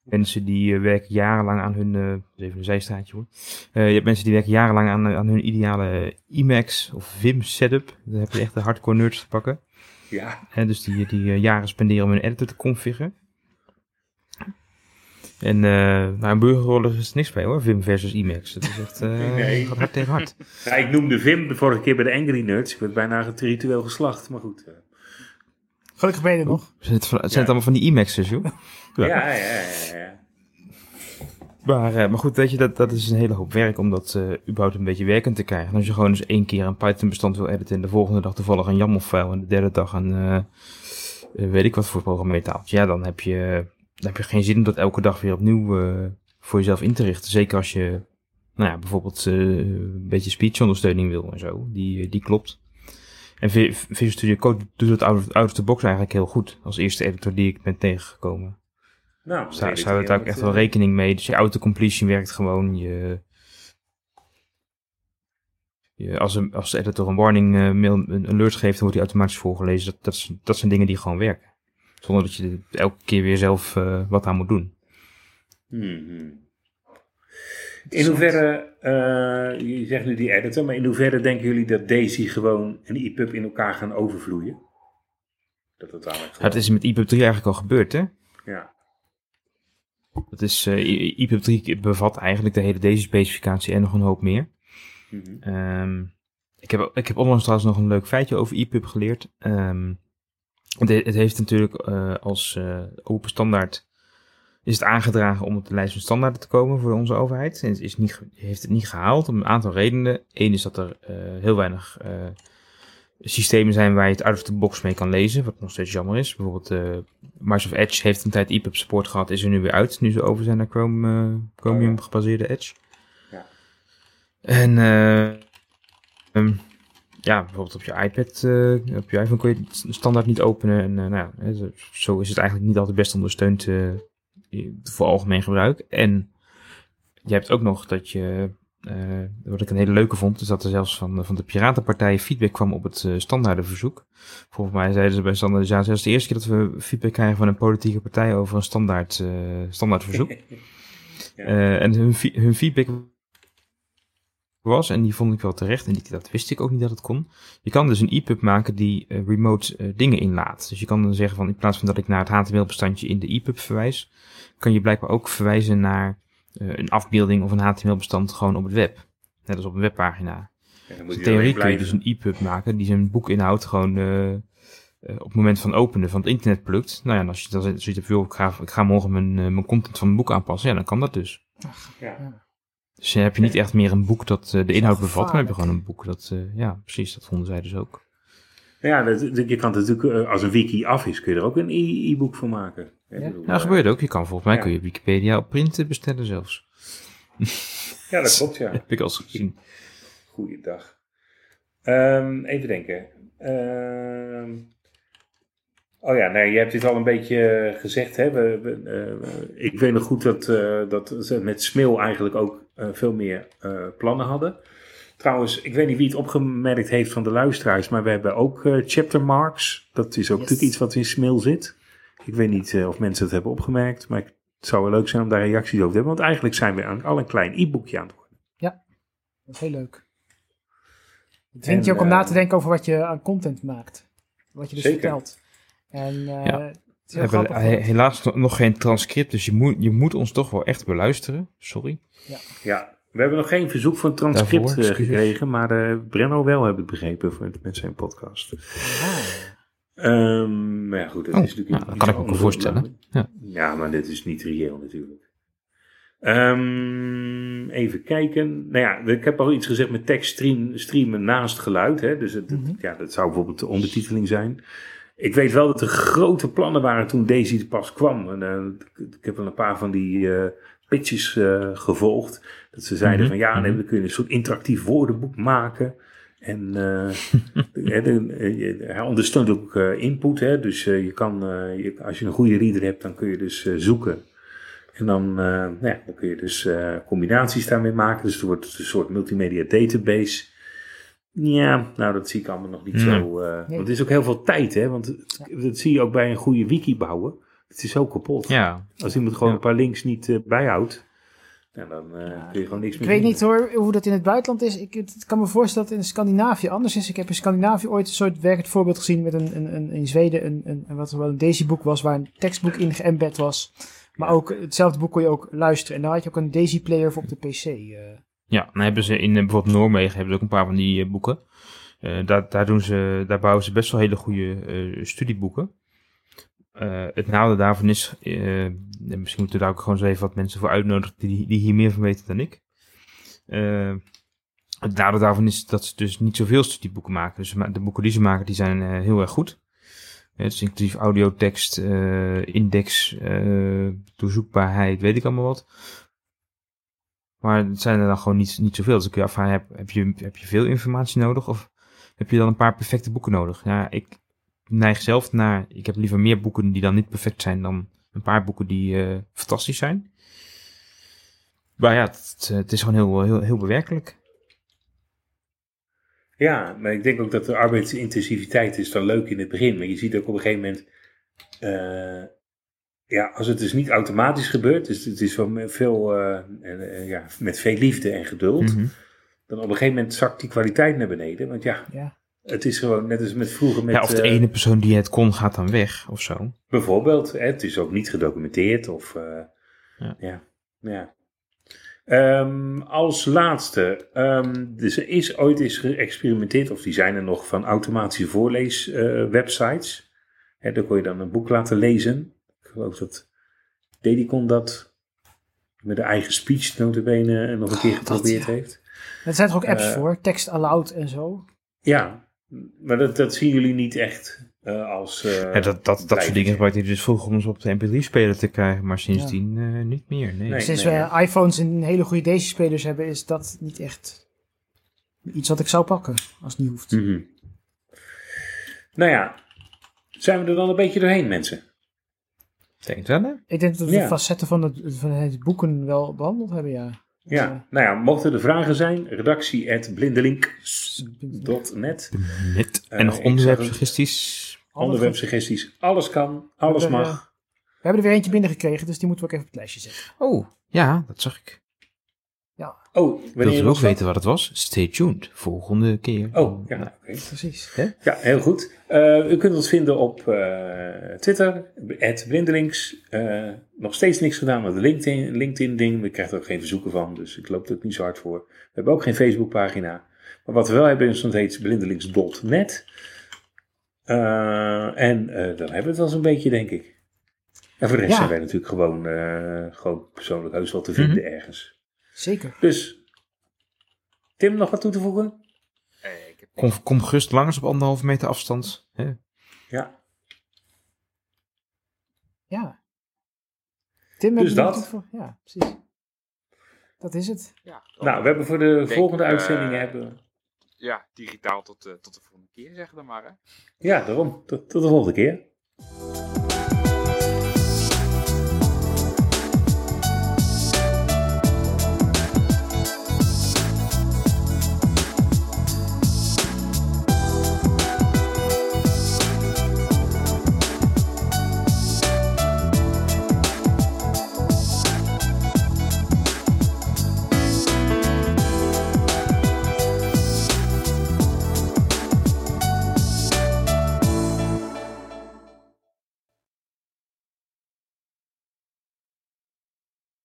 mensen die eh, werken jarenlang aan hun, eh, even een zijstraatje hoor. Eh, je hebt mensen die werken jarenlang aan, aan hun ideale Emacs of Vim setup. Dan heb je echt de hardcore nerds te pakken. Ja, En dus die, die jaren spenderen om hun editor te configureren. En uh, nou, een burgeroorlog is er niks bij hoor, Vim versus Emacs. Dat is echt, eh Nee. gaat hard tegen hard. Ja, ik noemde Vim de vorige keer bij de Angry Nerds. Ik werd bijna ritueel geslacht, maar goed. Gelukkig ben je er nog. Zijn het, zijn het allemaal van die Emacs'ers joh? Ja, Ja. ja, ja. ja, ja. Maar, eh, maar goed, weet je, dat, dat is een hele hoop werk om dat eh überhaupt een beetje werkend te krijgen. En als je gewoon eens één keer een Python bestand wil editen en de volgende dag toevallig een YAML-file en de derde dag een, eh, weet ik wat voor programmeertaaltje. Ja, dan heb je, dan heb je geen zin om dat elke dag weer opnieuw eh, voor jezelf in te richten. Zeker als je, nou ja, bijvoorbeeld eh, een beetje speech-ondersteuning wil en zo. Die, die klopt. En Vi- Visual Studio Code doet het out of, out of the box eigenlijk heel goed. Als eerste editor die ik ben tegengekomen. Nou, daar ik houdt niet, ook echt wel eh, rekening mee. Dus je autocompletion werkt gewoon. Je, je, als, een, als de editor een warning eh, mail, een alert geeft, dan wordt die automatisch voorgelezen. Dat, dat, dat zijn dingen die gewoon werken. Zonder dat je elke keer weer zelf eh, wat aan moet doen. mhm. In hoeverre, eh, je zegt nu die editor, maar in hoeverre denken jullie dat Daisy gewoon en EPUB in elkaar gaan overvloeien? Dat het eigenlijk Ja, het is met EPUB 3 eigenlijk al gebeurd, hè? Ja, Dat is, eh, I- EPUB 3 bevat eigenlijk de hele deze specificatie en nog een hoop meer. mhm. Ehm, ik, heb, ik heb onlangs trouwens nog een leuk feitje over EPUB geleerd. Ehm, het, he- het heeft natuurlijk eh, als eh, open standaard is het aangedragen om op de lijst van standaarden te komen voor onze overheid. En het is niet, heeft het niet gehaald om een aantal redenen. Eén is dat er eh, heel weinig eh, systemen zijn waar je het out of the box mee kan lezen, wat nog steeds jammer is. Bijvoorbeeld eh, Microsoft Edge heeft een tijd EPUB support gehad, is er nu weer uit, nu ze over zijn naar Chrome, Chromium Oh gebaseerde Edge. Ja. En ehm, ja, bijvoorbeeld op je iPad, op je iPhone kun je het standaard niet openen. En nou, ja, zo- is het eigenlijk niet altijd best ondersteund voor algemeen gebruik. En je hebt ook nog dat je, eh, wat ik een hele leuke vond, is dat er zelfs van, van de Piratenpartij feedback kwam op het eh, standaardenverzoek. Volgens mij zeiden ze bij standaardisatie, dat is de eerste keer dat we feedback krijgen van een politieke partij over een standaard, eh, standaardverzoek. Ja. Eh, en hun, hun feedback was, en die vond ik wel terecht, en die, dat wist ik ook niet dat het kon. Je kan dus een EPUB maken die eh, remote eh, dingen inlaat. Dus je kan dan zeggen van, in plaats van dat ik naar het HTML-bestandje in de EPUB verwijs, kan je blijkbaar ook verwijzen naar eh, een afbeelding of een HTML-bestand gewoon op het web. Net als op een webpagina. Dan Dus in theorie kun je dus een EPUB maken die zijn boekinhoud gewoon eh, eh, op het moment van openen van het internet plukt. Nou ja, en als je dan zoiets hebt, ik ga, ik ga morgen mijn, mijn content van mijn boek aanpassen, ja, dan kan dat dus. Ja. Dus dan heb je niet echt meer een boek dat eh, de inhoud bevat, maar heb je gewoon een boek dat, eh, ja, precies, dat vonden zij dus ook. Ja, dat, dat- je kan het natuurlijk, eh, als een wiki af is, kun je er ook een e- e-book van maken. Ja. Bedoel, dat eh, gebeurt ook. Je kan volgens mij ja. kun je Wikipedia op print bestellen zelfs. Ja, dat klopt, ja. Heb ik al eens gezien. Goeiedag. Ehm even denken. Ehm, oh ja, nee, je hebt dit al een beetje eh, gezegd. Hè? We, we, eh, ik weet nog goed dat, eh, dat ze met Smil eigenlijk ook eh, veel meer eh, plannen hadden. Trouwens, ik weet niet wie het opgemerkt heeft van de luisteraars, maar we hebben ook eh, chapter marks. Dat is ook Yes. natuurlijk iets wat in Smil zit. Ik weet niet eh, of mensen het hebben opgemerkt, maar het zou wel leuk zijn om daar reacties over te hebben. Want eigenlijk zijn we aan- al een klein e-boekje aan het worden. Dat is heel leuk. Het dwingt je ook om na eh, te denken over wat je aan content maakt. Wat je dus zeker. vertelt. En eh, Ja. Hebben grappig. he- helaas nog- geen transcript, dus je moet, je moet ons toch wel echt beluisteren. Sorry. Ja, we hebben nog geen verzoek van transcript Daarvoor, eh, gekregen, maar eh Brenno wel, heb ik begrepen, voor- met zijn podcast. Ah. Ehm, maar ja, goed, dat Oh, is natuurlijk nou, dat kan ik me ook voorstellen. maar- Ja. ja, maar dit is niet reëel natuurlijk. Ehm, even kijken. Nou ja, ik heb al iets gezegd met tekst stream, streamen naast geluid. Hè? Dus het, het- Mhm. ja, dat zou bijvoorbeeld de ondertiteling zijn. Ik weet wel dat er grote plannen waren toen Daisy er pas kwam. En, eh, ik, heb wel een paar van die eh, pitches eh, gevolgd. Dat ze zeiden Mhm, van ja, nee, mhm. we kunnen een soort interactief woordenboek maken. En je- hij ondersteunt ook input. Hè? Dus je kan, je, als je een goede reader hebt, dan kun je dus zoeken. En dan, nou ja, dan kun je dus combinaties daarmee maken. Dus het wordt een soort multimedia database. Ja, nou dat zie ik allemaal nog niet Nee. zo. eh, Nee. Want het is ook heel veel tijd, hè? Want het- dat zie je ook bij een goede wiki bouwen. Het is zo kapot. Ja, Als iemand gewoon Ja. een paar links niet eh, bijhoudt, nou, dan eh, kun je gewoon niks Ik meer weet doen. niet hoor hoe dat in het buitenland is. Ik het kan me voorstellen dat het in Scandinavië anders is. Ik heb in Scandinavië ooit een soort werkend voorbeeld gezien met een, een, een in Zweden een, een, een- wat wel een Daisy-boek was waar een tekstboek in geëmbed was. Maar ook hetzelfde boek kon je ook luisteren. En daar had je ook een Daisy-player voor op de PC. Ja, dan hebben ze in eh, bijvoorbeeld Noorwegen hebben ze ook een paar van die eh, boeken. Eh, daar, daar, doen ze, daar bouwen ze best wel hele goede studieboeken. Het nadeel daarvan is, en misschien moeten we daar ook gewoon eens even wat mensen voor uitnodigen die, die hier meer van weten dan ik. Het nadeel daarvan is dat ze dus niet zoveel studieboeken maken. Dus de boeken die ze maken, die zijn heel erg goed. Het is inclusief audio, tekst, eh, index, doorzoekbaarheid, weet ik allemaal wat. Maar het zijn er dan gewoon niet, niet zoveel. Dus ik afvragen, heb, heb, je, heb je veel informatie nodig? Of heb je dan een paar perfecte boeken nodig? Ja, ik neig zelf naar, ik heb liever meer boeken die dan niet perfect zijn dan een paar boeken die eh, fantastisch zijn. Maar ja, het, het is gewoon heel, heel, heel bewerkelijk. Ja, maar ik denk ook dat de arbeidsintensiviteit is dan leuk in het begin. Maar je ziet ook op een gegeven moment, eh, ja, als het dus niet automatisch gebeurt, dus het is wel veel, eh, en, eh, ja, met veel liefde en geduld, Mhm. dan op een gegeven moment zakt die kwaliteit naar beneden. Want ja, ja. het is gewoon net als met vroeger met, ja, of de eh, ene persoon die het kon gaat dan weg of zo. bijvoorbeeld, hè, het is ook niet gedocumenteerd of, eh, Ja. ja, ja. Ehm, als laatste, ehm, dus er is ooit eens geëxperimenteerd, of die zijn er nog, van automatische voorleeswebsites. Daar kon je dan een boek laten lezen. Ik geloof dat Dedicon dat met een eigen speech notabene nog een keer geprobeerd ja. heeft. Er zijn er ook apps Eh, voor, tekst aloud en zo. Ja, maar dat, dat zien jullie niet echt eh, als... eh, Ja, dat, dat, dat soort dingen gebruikte hij dus vroeger om ze op de mp3-speler te krijgen, maar sindsdien eh, niet meer. Nee. Nee. Sinds we iPhones en hele goede Daisy-spelers hebben, is dat niet echt iets wat ik zou pakken, als het niet hoeft. Mhm. Nou ja, zijn we er dan een beetje doorheen, mensen? Denk het wel, hè? Ik denk dat we Ja. de facetten van het, van het boeken wel behandeld hebben, ja. Ja, nou ja, mochten er vragen zijn, redactie.blindelinks.net. Net. Eh, en nog onderwerpsuggesties. Onderwerpsuggesties, alles kan, alles mag. We hebben er weer eentje binnengekregen, dus die moeten we ook even op het lijstje zetten. Oh, ja, dat zag ik. Oh, Wilt u ook weten wat het was? Stay tuned. Volgende keer. Oh, ja, oké. Precies. Ja, heel goed. Eh, u kunt ons vinden op eh, Twitter, @blindelings. Eh nog steeds niks gedaan met de LinkedIn, LinkedIn ding. We krijgen er ook geen verzoeken van, dus ik loop er ook niet zo hard voor. We hebben ook geen Facebookpagina. Maar wat we wel hebben is dat heet blindelings.net. En dan hebben we het wel zo'n beetje, denk ik. En voor de rest Ja. zijn wij natuurlijk gewoon, gewoon persoonlijk heus wel te vinden ergens. Zeker. Dus, Tim, nog wat toe te voegen? Eh, ik heb Kom, kom gerust langs op anderhalve meter afstand. Hè? Ja. Ja. Tim, Dus dat? wat voor? Ja, precies. Dat is het. ja, Nou, we hebben voor de denk, volgende eh, uitzendingen hebben... ja, digitaal tot, eh, tot de volgende keer, zeggen we dan maar. Hè. Ja, daarom. Tot, tot de volgende keer.